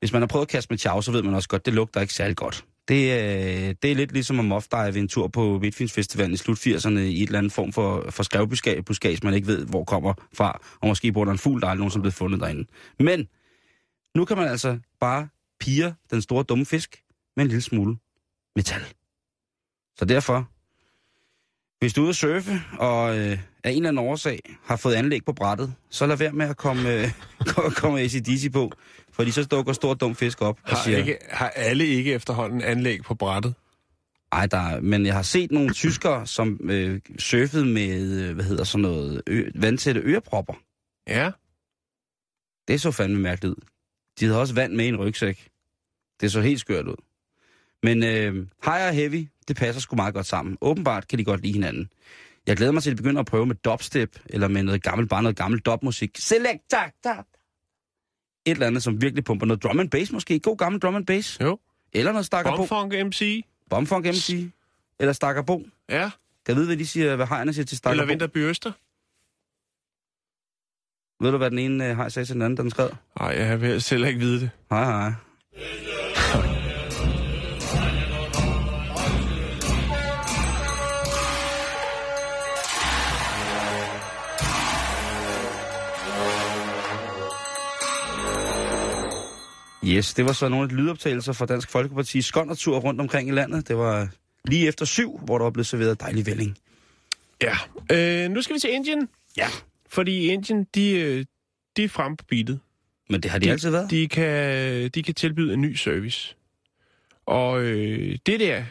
hvis man har prøvet at kaste med chow, så ved man også godt, det lugter ikke særlig godt. Det, øh, det er lidt ligesom at moffdive en tur på Midtfynsfestivalen i slut 80'erne i et eller andet form for, for skrevbuskage, man ikke ved, hvor kommer fra. Og måske bor der en fugl, der aldrig som er blevet fundet derinde. Men nu kan man altså bare pige den store dumme fisk med en lille smule metal. Så derfor, hvis du er ude at surfe, og øh, af en eller anden årsag har fået anlæg på brættet, så lad være med at komme, øh, komme ACDC på, fordi så dukker stor dum fisk op og Har, siger... ikke, har alle ikke efterhånden anlæg på brættet? Ej, der, er- men jeg har set nogle tyskere, som øh, surfede med, øh, hvad hedder sådan noget, ø, vandtætte ørepropper. Ja. Det så fandme mærkeligt ud. De havde også vand med i en rygsæk. Det så helt skørt ud. Men øh, high og heavy, det passer sgu meget godt sammen. Åbenbart kan de godt lide hinanden. Jeg glæder mig til, at de begynder at prøve med dubstep, eller med noget gammelt, bare noget gammelt dubmusik. Select, tak, tak. Et eller andet, som virkelig pumper noget drum and bass måske. God gammel drum and bass. Jo. Eller noget stakkerbo. Bomfunk MC. Bomfunk MC. Eller stakkerbo. Ja. Kan vide, hvad de siger, hvad hejerne siger til Eller stakkerbo? Vinterby Øster. Ved du, hvad den ene øh, hej sagde til den anden, da den skred? Nej, jeg vil selv ikke vide det. Hej, hej. Yes, det var så nogle af de lydoptagelser fra Dansk Folkeparti skondertur rundt omkring i landet. Det var lige efter syv, hvor der var blevet serveret dejlig vælling. Ja. Øh, nu skal vi til Indien. Ja. Fordi Indien, de, øh, de er frem på beatet. Men det har de, altid været. De kan, de kan tilbyde en ny service. Og øh, det der,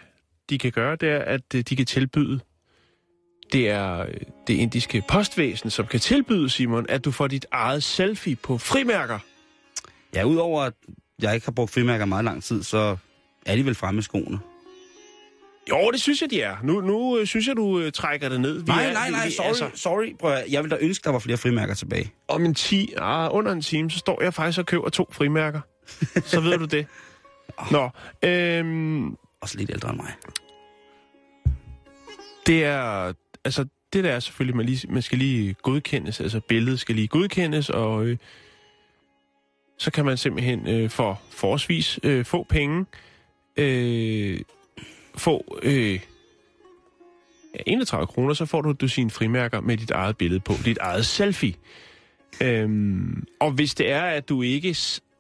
de kan gøre, det er, at øh, de kan tilbyde, det er øh, det indiske postvæsen, som kan tilbyde, Simon, at du får dit eget selfie på frimærker. Ja, udover at jeg ikke har brugt frimærker meget lang tid, så er de vel fremme i skoene. Jo, det synes jeg, de er. Nu, nu øh, synes jeg, du øh, trækker det ned. Vi Nej, er, nej, nej, vi- sorry, Altså, sorry. Prøv at, jeg vil da ønske, der var flere frimærker tilbage. om en ti, ah, under en time, så står jeg faktisk og køber to frimærker. så ved du det. Nå, øhm, Også lidt ældre end mig. det er, altså, det der er selvfølgelig, man, lige, man skal lige godkendes, altså billedet skal lige godkendes, og øh, så kan man simpelthen øh, for forholdsvis øh, få penge øh, få øh, ja, 31 kroner, så får du, du sine frimærker med dit eget billede på, dit eget selfie. Øhm, og hvis det er, at du ikke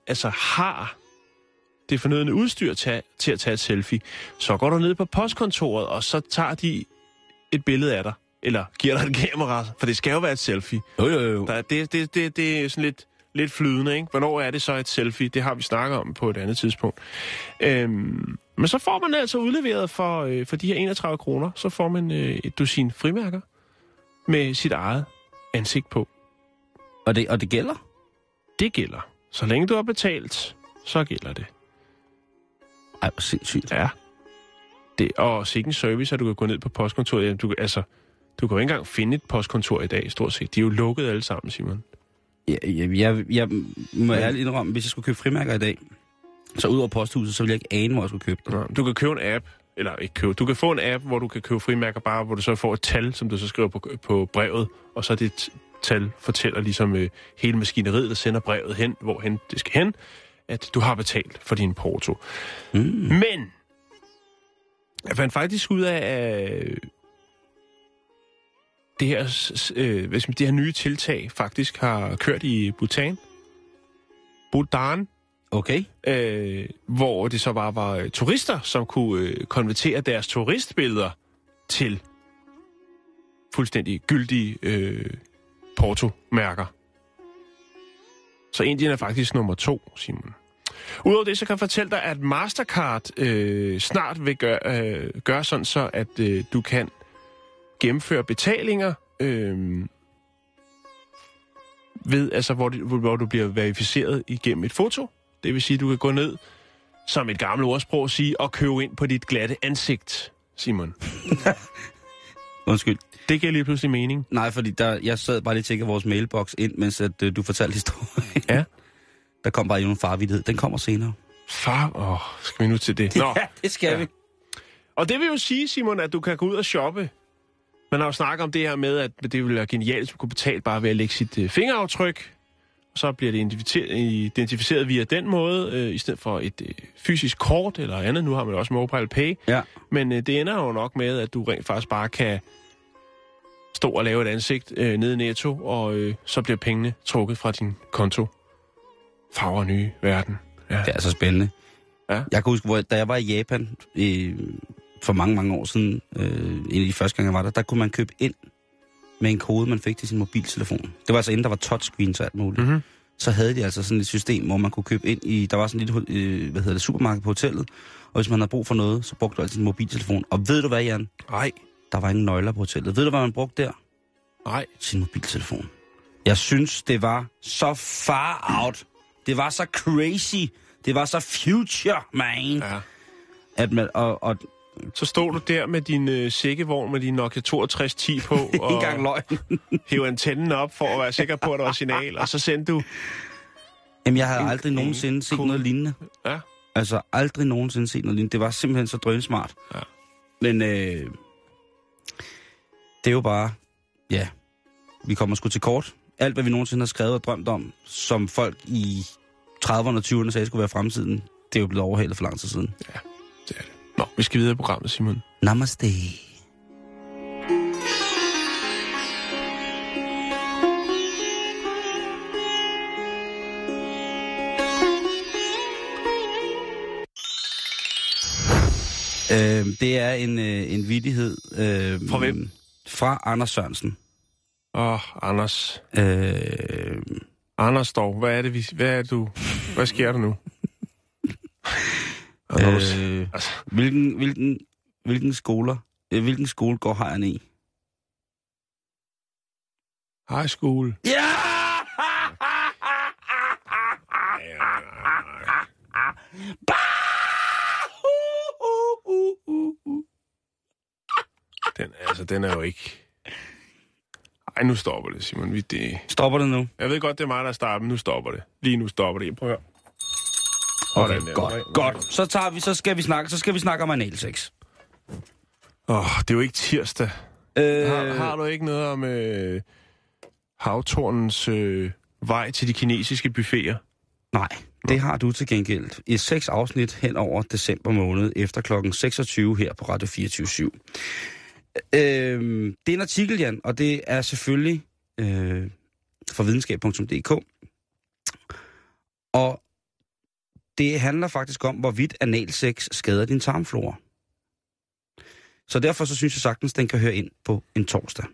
altså har det fornødne udstyr til, til at tage et selfie, så går du ned på postkontoret, og så tager de et billede af dig. Eller giver dig et kamera, for det skal jo være et selfie. Jo, jo, jo. Der, det, det, det, det er sådan lidt lidt flydende, ikke? Hvornår er det så et selfie? Det har vi snakket om på et andet tidspunkt. Øhm, men så får man altså udleveret for, øh, for de her 31 kroner, så får man øh, et dusin frimærker med sit eget ansigt på. Og det, og det gælder? Det gælder. Så længe du har betalt, så gælder det. Ej, hvor sindssygt. Ja. Det, og sikken service, at du kan gå ned på postkontoret. Jamen, Du, altså, du kan jo ikke engang finde et postkontor i dag, stort set. De er jo lukket alle sammen, Simon. Jeg, jeg, jeg, jeg må ærligt indrømme, hvis jeg skulle købe frimærker i dag, så ud over posthuset, så ville jeg ikke ane, hvor jeg skulle købe det. Nå, Du kan købe en app, eller ikke købe, du kan få en app, hvor du kan købe frimærker bare, hvor du så får et tal, som du så skriver på, på brevet, og så det tal fortæller ligesom øh, hele maskineriet, der sender brevet hen, hvorhen det skal hen, at du har betalt for din porto. Mm. Men, jeg fandt faktisk ud af, at det her, øh, hvis man- det her nye tiltag faktisk har kørt i Bhutan. Bhutan, Okay. øh, hvor det så bare var øh, turister, som kunne øh, konvertere deres turistbilleder til fuldstændig gyldige øh, portomærker. Så Indien er faktisk nummer to, Simon. Udover det, så kan jeg fortælle dig, at Mastercard øh, snart vil gøre, øh, gøre sådan så, at øh, du kan gennemføre betalinger øh, ved, altså, hvor, det, hvor du bliver verificeret igennem et foto. Det vil sige, at du kan gå ned, som et gammelt ordsprog sige, og købe ind på dit glatte ansigt, Simon. Undskyld. Det giver lige pludselig mening. Nej, fordi der, jeg sad bare lige og tjekkede vores mailbox ind, mens at, øh, du fortalte historien. Ja. Der kom bare en farvidighed. Den kommer senere. Far, åh, skal vi nu til det? Nå. det skal Ja. vi. Og det vil jo sige, Simon, at du kan gå ud og shoppe. Man har jo snakket om det her med, at det ville være genialt, hvis man kunne betale bare ved at lægge sit øh, fingeraftryk. Så bliver det identificeret, identificeret via den måde, øh, i stedet for et øh, fysisk kort eller andet. Nu har man også mobile pay. Ja. Men øh, det ender jo nok med, at du rent faktisk bare kan stå og lave et ansigt øh, nede i Netto, og øh, så bliver pengene trukket fra din konto. Farver nye verden. Ja. Det er så spændende. Ja. Jeg kan huske, hvor, da jeg var i Japan øh, for mange, mange år siden, øh, en af de første gange, jeg var der, der kunne man købe ind med en kode, man fik til sin mobiltelefon. Det var altså inden der var touchscreen og alt muligt. Mm-hmm. Så havde de altså sådan et system, hvor man kunne købe ind i, der var sådan et lille, øh, hvad hedder det, supermarked på hotellet, og hvis man havde brug for noget, så brugte du altid sin mobiltelefon. Og ved du hvad, Jan? Nej, Der var ingen nøgler på hotellet. Ved du, hvad man brugte der? nej. Sin mobiltelefon. Jeg synes, det var så far out. Det var så crazy. Det var så future, man. Ja. At man, og, og Så stod du der med din øh, sækkevogn med din Nokia 6210 på, ikke og engang løgn. hævde antennen op for at være sikker på, at der var signal, og så sendte du... Jamen, jeg havde En- aldrig en nogensinde set noget lignende. Ja. Altså, aldrig nogensinde set noget lignende. Det var simpelthen så drønsmart. Ja. Men øh, det er jo bare, ja, vi kommer sgu til kort. Alt, hvad vi nogensinde har skrevet og drømt om, som folk i 30'erne og 20'erne sagde skulle være fremtiden, det er jo blevet overhalet for lang tid siden. Det. Nå, vi skal videre i programmet, Simon. Namaste. Øh, det er en, øh, en vidighed. Øh, Fra hvem? Fra Anders Sørensen. Åh, oh, Anders. Øh, Anders dog, hvad er det, vi... Hvad er det, du... Hvad sker der nu? Anders. øh, Altså, hvilken, hvilken, hvilken, skoler, øh, hvilken skole går hejren i? high school. Ja! Den, altså, den er jo ikke... Ej, nu stopper det, Simon. Vi, det... Stopper det nu? Jeg ved godt, det er mig, der starter, men nu stopper det. Lige nu stopper det. Prøv at høre. Okay, godt, godt. Så, tager vi, så, skal vi snakke, så skal vi snakke om analsex. Åh, oh, det er jo ikke tirsdag. Øh, Har, har du ikke noget om øh, havtornens øh, vej til de kinesiske buffeter? Nej, det har du til gengæld. I seks afsnit hen over december måned efter klokken 26 her på Radio 24 øh, Det er en artikel, Jan, og det er selvfølgelig øh, fra videnskab.dk. Og det handler faktisk om, hvorvidt analsex skader din tarmflora. Så derfor så synes jeg sagtens, den kan høre ind på en torsdag.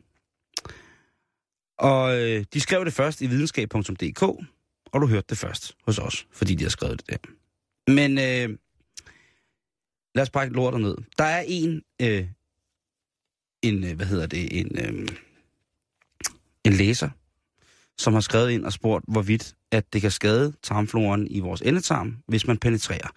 Og øh, de skrev det først i videnskab.dk, og du hørte det først hos os, fordi de har skrevet det der. Men øh, lad os brække lortet ned. Der er en, øh, en øh, hvad hedder det, en, øh, en læser, som har skrevet ind og spurgt, hvorvidt at det kan skade tarmfloren i vores endetarm, hvis man penetrerer.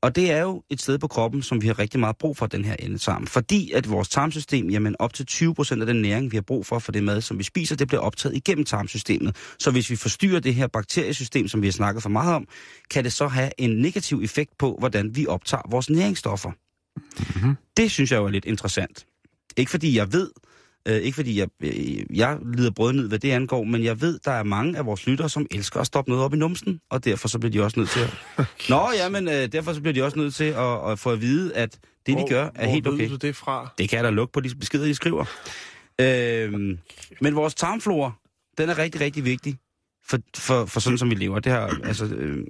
Og det er jo et sted på kroppen, som vi har rigtig meget brug for, den her endetarm. Fordi at vores tarmsystem, jamen op til 20% af den næring, vi har brug for for det mad, som vi spiser, det bliver optaget igennem tarmsystemet. Så hvis vi forstyrrer det her bakteriesystem, som vi har snakket for meget om, kan det så have en negativ effekt på, hvordan vi optager vores næringsstoffer. Mm-hmm. Det synes jeg jo er lidt interessant. Ikke fordi jeg ved, øh, ikke fordi jeg, øh, jeg lider brødnid, hvad det angår, men jeg ved, der er mange af vores lyttere, som elsker at stoppe noget op i numsen, og derfor så bliver de også nødt til at... Nå, ja, men øh, derfor så bliver de også nødt til at, at få at vide, at det, hvor, de gør, er hvor helt okay. ved du det fra? Det kan jeg da lukke på de beskeder, I skriver. Øhm, men vores tarmflora, den er rigtig, rigtig vigtig for, for, for sådan, som vi lever. Det har, altså, øh,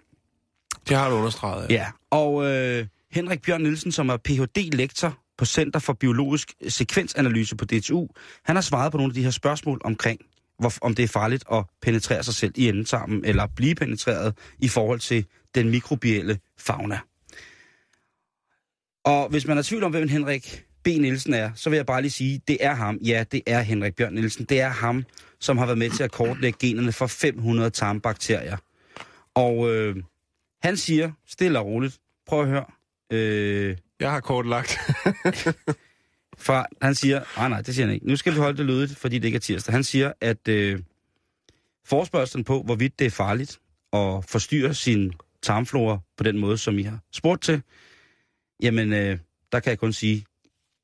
Det har du understreget. ja. Og øh, Henrik Bjørn Nielsen, som er Ph.D.-lektor på Center for Biologisk Sekvensanalyse på DTU, han har svaret på nogle af de her spørgsmål omkring, hvor, om det er farligt at penetrere sig selv i endetarmen, eller blive penetreret i forhold til den mikrobielle fauna. Og hvis man er i tvivl om, hvem Henrik B. Nielsen er, så vil jeg bare lige sige, det er ham. Ja, det er Henrik Bjørn Nielsen. Det er ham, som har været med til at kortlægge generne for 500 tarmbakterier. Og øh, han siger, stille og roligt, prøv at høre, øh, Jeg har kortlagt. fra, han siger, nej nej, det siger han ikke. Nu skal vi holde det lødigt, fordi det ikke er tirsdag. Han siger, at øh, forspørgselen på, hvorvidt det er farligt at forstyrre sin tarmflora på den måde, som I har spurgt til, jamen, øh, der kan jeg kun sige,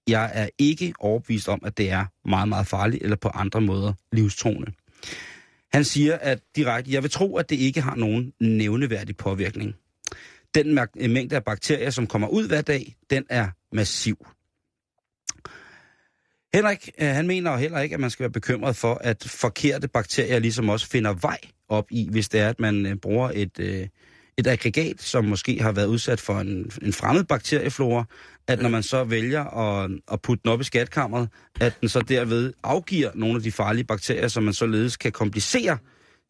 jeg er ikke overbevist om, at det er meget, meget farligt, eller på andre måder livstruende. Han siger, at direkte, jeg vil tro, at det ikke har nogen nævneværdig påvirkning. Den øh, mængde af bakterier, som kommer ud hver dag, den er massiv. Henrik, øh, han mener heller ikke, at man skal være bekymret for, at forkerte bakterier ligesom også finder vej op i, hvis det er, at man øh, bruger et, et aggregat, som måske har været udsat for en, en fremmed bakterieflora, at når man så vælger at, at putte den op i skatkammeret, at den så derved afgiver nogle af de farlige bakterier, som man således kan komplicere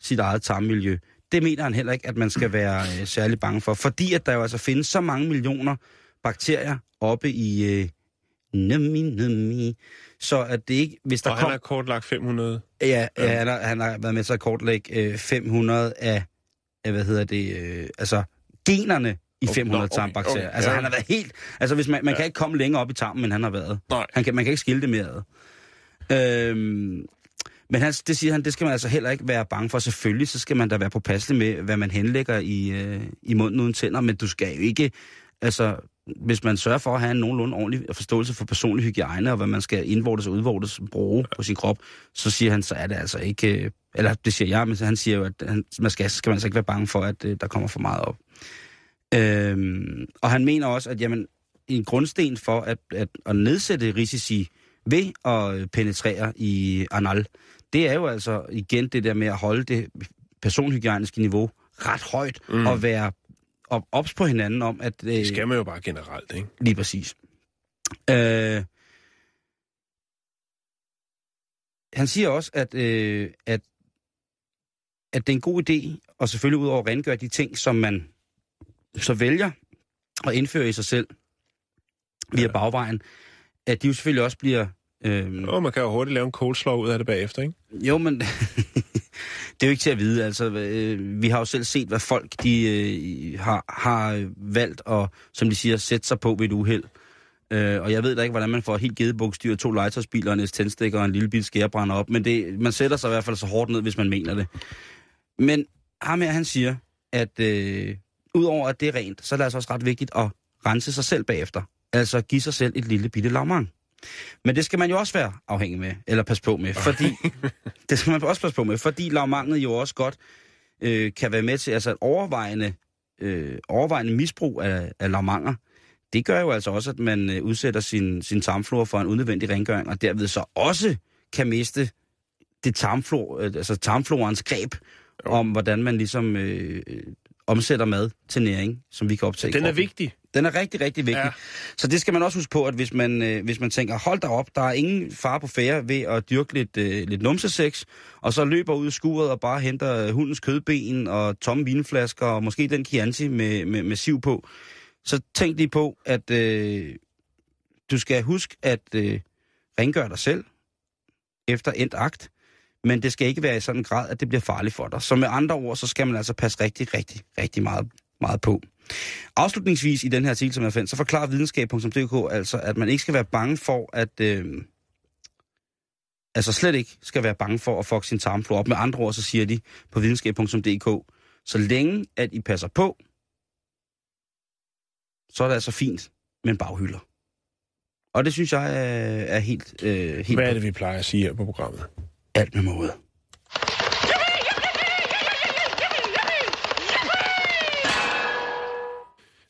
sit eget tarmmiljø. Det mener han heller ikke, at man skal være øh, særlig bange for, fordi at der jo altså findes så mange millioner bakterier oppe i øh, nummi, nummi, så at det ikke, hvis der Og kom... han har kortlagt 500. Ja, ja han, har, han har været med til at kortlægge øh, 500 af, af, hvad hedder det, øh, altså generne i Okay, 500 nå, okay, tarmbakterier. okay, altså ja. han har været helt, altså hvis man, man Ja. kan ikke komme længere op i tarmen, end han har været. Nej. Han kan, man kan ikke skille det mere ad. Øhm, men han, det siger han, det skal man altså heller ikke være bange for. Selvfølgelig, så skal man da være påpasselig med, hvad man henlægger i, øh, i munden uden tænder, men du skal jo ikke, altså hvis man sørger for at have en nogenlunde ordentlig forståelse for personlig hygiejne, og hvad man skal indvortes og udvortes bruge på sin krop, så siger han, så er det altså ikke, øh, eller det siger jeg, men han siger jo, at han, man skal, skal man altså ikke være bange for, at øh, der kommer for meget op. Øhm, og han mener også, at jamen, en grundsten for at, at, at nedsætte risici ved at øh, penetrere i anal, det er jo altså igen det der med at holde det personhygiejniske niveau ret højt, mm. Og være op, ops på hinanden om, at... Øh, Det skal man jo bare generelt, ikke? Lige præcis. Øh, han siger også, at, øh, at, at det er en god idé, og selvfølgelig ud over at rengøre de ting, som man så vælger at indføre i sig selv via bagvejen, at de jo selvfølgelig også bliver... Øh, Og man kan jo hurtigt lave en coleslaw ud af det bagefter, ikke? jo, men det er jo ikke til at vide. Altså, øh, vi har jo selv set, hvad folk de øh, har, har valgt at, som de siger, sætte sig på ved et uheld. Øh, og jeg ved da ikke, hvordan man får helt gedebukstyr, to legetøjsbiler, en tændstikker og en lille bil skærebrænder op, men det, man sætter sig i hvert fald så hårdt ned, hvis man mener det. Men ham her, han siger, at øh, udover at det er rent, så er det altså også ret vigtigt at rense sig selv bagefter. Altså give sig selv et lille bitte lavmang. Men det skal man jo også være afhængig med, eller passe på med, fordi det skal man også passe på med, fordi lavmanget jo også godt øh, kan være med til, altså et overvejende, øh, overvejende misbrug af, af lavmanger, det gør jo altså også, at man øh, udsætter sin, sin tarmflora for en unødvendig rengøring, og derved så også kan miste det tarmflor, øh, altså tarmflorens greb Jo. om, hvordan man ligesom øh, øh, omsætter mad til næring, som vi kan optage. Den er vigtig. Den er rigtig, rigtig vigtig. Ja. Så det skal man også huske på, at hvis man, øh, hvis man tænker, hold da op, der er ingen far på færre ved at dyrke lidt, øh, lidt numsesex, og så løber ud i skuret og bare henter hundens kødben og tomme vinflasker, og måske den Chianti med, med, med siv på, så tænk lige på, at øh, du skal huske at øh, rengøre dig selv efter endt akt, men det skal ikke være i sådan en grad, at det bliver farligt for dig. Så med andre ord, så skal man altså passe rigtig, rigtig, rigtig meget, meget på. Afslutningsvis i den her artikel, som jeg fandt, så forklarer videnskab.dk altså, at man ikke skal være bange for at... Øh, altså slet ikke skal være bange for at fuck sin tarmflora op. Med andre ord, så siger de på videnskab.dk, så længe at I passer på, så er det altså fint med en baghylder. Og det synes jeg er, er helt, øh, helt Hvad er det, vi plejer at sige her på programmet? alt med måde.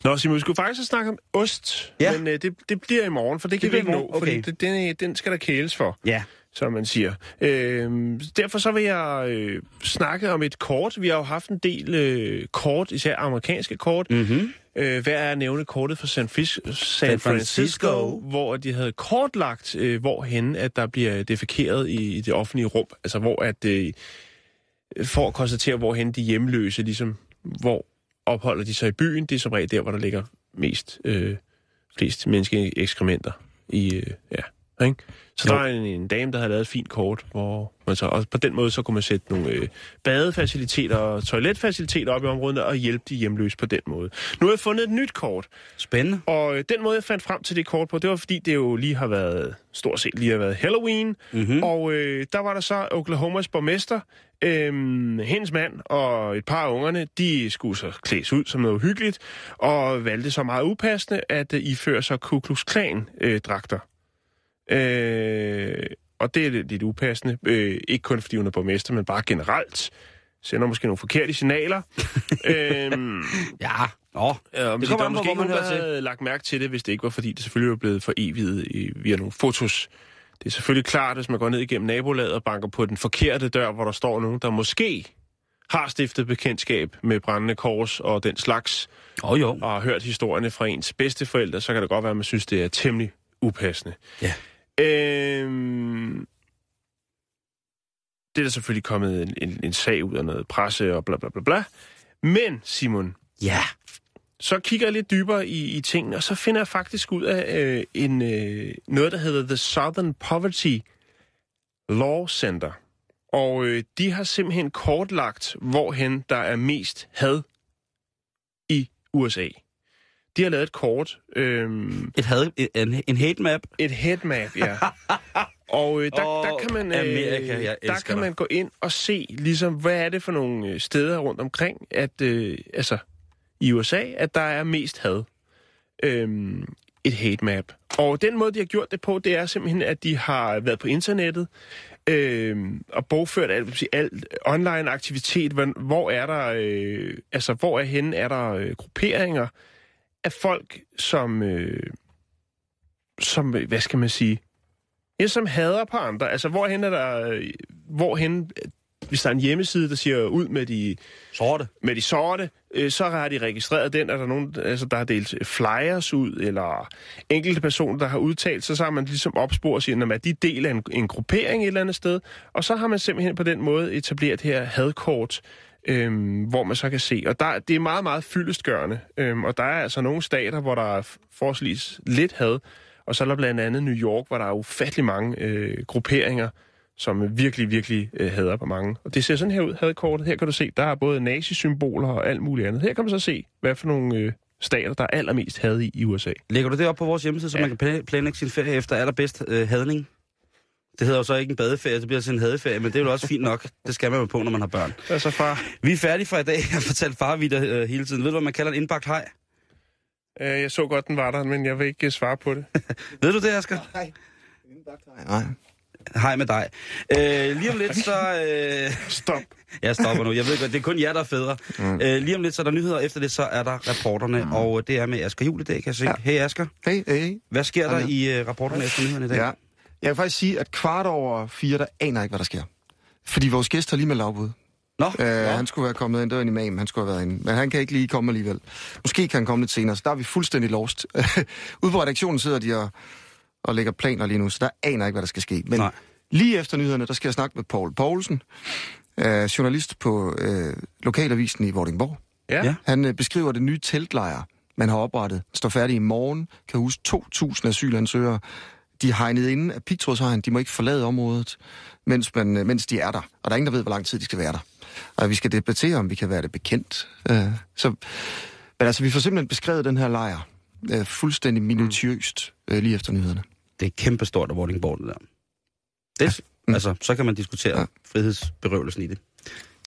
Nå, Simon, vi skulle faktisk snakke om ost, Ja. men øh, det, det bliver i morgen, for det kan vi ikke nå, morgen, fordi okay. det, den, øh, den skal der kæles for, Ja, som man siger. Øh, derfor så vil jeg øh, snakke om et kort. Vi har jo haft en del øh, kort, især amerikanske kort. mm-hmm. Øh, hvad er at nævne kortet for San, Fis- San, San Francisco, Francisco, hvor de havde kortlagt, øh, hvorhen at der bliver defekeret i, i det offentlige rum. Altså hvor at, øh, for at konstatere, hvorhen de hjemløse, ligesom, hvor opholder de sig i byen. Det er som regel der, hvor der ligger mest, øh, flest menneske ekskrementer i, øh, ja, ikke? Så Jo. der er en, en dame, der har lavet et fint kort, hvor man så, og på den måde så kunne man sætte nogle øh, badefaciliteter og toiletfaciliteter op i området og hjælpe de hjemløse på den måde. Nu har jeg fundet et nyt kort, spændende. og øh, den måde, jeg fandt frem til det kort på, det var fordi, det jo lige har været, stort set lige har været Halloween, Mm-hmm. og øh, der var der så Oklahomas borgmester, øh, hendes mand og et par af ungerne, de skulle så klædes ud som noget hyggeligt, og valgte så meget upassende at øh, iføre sig Ku Klux Klan øh. Øh, og det er lidt, upassende, øh, ikke kun fordi hun er borgmester, men bare generelt. Sender måske nogle forkerte signaler. øhm, Ja, nå. Men Det det kommer er an på, måske hvor man hører til. havde lagt mærke til det, hvis det ikke var, fordi det selvfølgelig var blevet for evigt i, via nogle fotos. Det er selvfølgelig klart, hvis man går ned igennem nabolaget og banker på den forkerte dør, hvor der står nogen, der måske har stiftet bekendtskab med brændende kors og den slags, oh, jo. og har hørt historierne fra ens bedsteforældre, så kan det godt være, at man synes, det er temmelig upassende. Ja. Øhm, det er der selvfølgelig kommet en, en, en sag ud af noget presse og bla bla bla bla. Men, Simon, Ja. så kigger jeg lidt dybere i, i tingene, og så finder jeg faktisk ud af øh, en, øh, noget, der hedder The Southern Poverty Law Center. Og øh, de har simpelthen kortlagt, hvorhen der er mest had i USA. De har lavet et kort, øh, Et had, en, en hate map. et headmap, ja. Og øh, der, Åh, der kan man øh, Amerika, der kan dig. man gå ind og se, ligesom, hvad er det for nogle øh, steder rundt omkring, at øh, altså i USA, at der er mest had. Øhm, et hate map. Og den måde, de har gjort det på, det er simpelthen, at de har været på internettet øhm, og bogført alt, sige, alt online aktivitet. Hvor, hvor er der, øh, altså hvor er henne, er der øh, grupperinger af folk, som, øh, som, hvad skal man sige, ja, som hader på andre. Altså hvorhen er der, øh, hvorhen, hvis der er en hjemmeside, der siger ud med de Sorte. med de sorte, øh, så har de registreret den, er der nogen, altså, der har delt flyers ud, eller enkelte personer, der har udtalt sig, så har man ligesom opspurgt og siger, at de del af en, en gruppering et eller andet sted, og så har man simpelthen på den måde etableret her hadkort, øhm, hvor man så kan se, og der, det er meget, meget fyldestgørende, øhm, og der er altså nogle stater, hvor der er forholdsvis lidt had, og så er der blandt andet New York, hvor der er ufattelig mange øh, grupperinger, som virkelig, virkelig øh, hader på mange. Og det ser sådan her ud, hadkortet. Her kan du se, der er både nazisymboler og alt muligt andet. Her kan man så se, hvad for nogle øh, stater, der er allermest had i i USA. Lægger du det op på vores hjemmeside, så Ja. man kan pla- planlægge sin ferie efter allerbedst øh, hadning? Det hedder jo så ikke en badeferie, det bliver sådan en hadeferie, men det er jo også fint nok. Det skal man jo på, når man har børn. Altså far, Vi er færdige for i dag. Jeg har fortalt farvitter øh, hele tiden. Ved du, hvad man kalder en indbagt hej? øh, jeg så godt, den var der, men jeg vil ikke øh, svare på det. Ved du det, Asger? Nej. Hej med dig. Øh, lige om lidt, så... Øh, Stop. jeg stopper nu. Jeg ved godt, det er kun jer, der er fædre. Mm. Øh, lige om lidt, så er der nyheder. Efter det, så er der rapporterne. Mm. Og det er med Asger Jul i dag, kan jeg se. Ja. Hey Asger, Hey, hey, hvad sker der Hej. i øh, rapporterne efter nyhederne i dag? Ja. Jeg kan faktisk sige, at kvart over fire, der aner ikke, hvad der sker. Fordi vores gæst har lige med lavbud. Nå, Øh, nå. han skulle være kommet ind, det var en imam, han skulle have været inde. Men han kan ikke lige komme alligevel. Måske kan han komme lidt senere, så der er vi fuldstændig lost. Ude på redaktionen sidder de og, og lægger planer lige nu, så der aner ikke, hvad der skal ske. Men Nej. lige efter nyhederne, der skal jeg snakke med Paul Poulsen, øh, journalist på øh, Lokalavisen i Vordingborg. Ja. Ja. Han øh, beskriver det nye teltlejr, man har oprettet. Den står færdig i morgen, kan huske 2.000 asylansøgere. De er hegnet inde af pigtrådshegn, de må ikke forlade området, mens, man, øh, mens de er der. Og der er ingen, der ved, hvor lang tid de skal være der. Og vi skal debattere, om vi kan være det bekendt. Øh, så, men altså, vi får simpelthen beskrevet den her lejr øh, fuldstændig minutiøst øh, lige efter nyhederne. Det er kæmpestort af Vordingborg, det der. Det, Mm. altså, så kan man diskutere Ja. frihedsberøvelsen i det.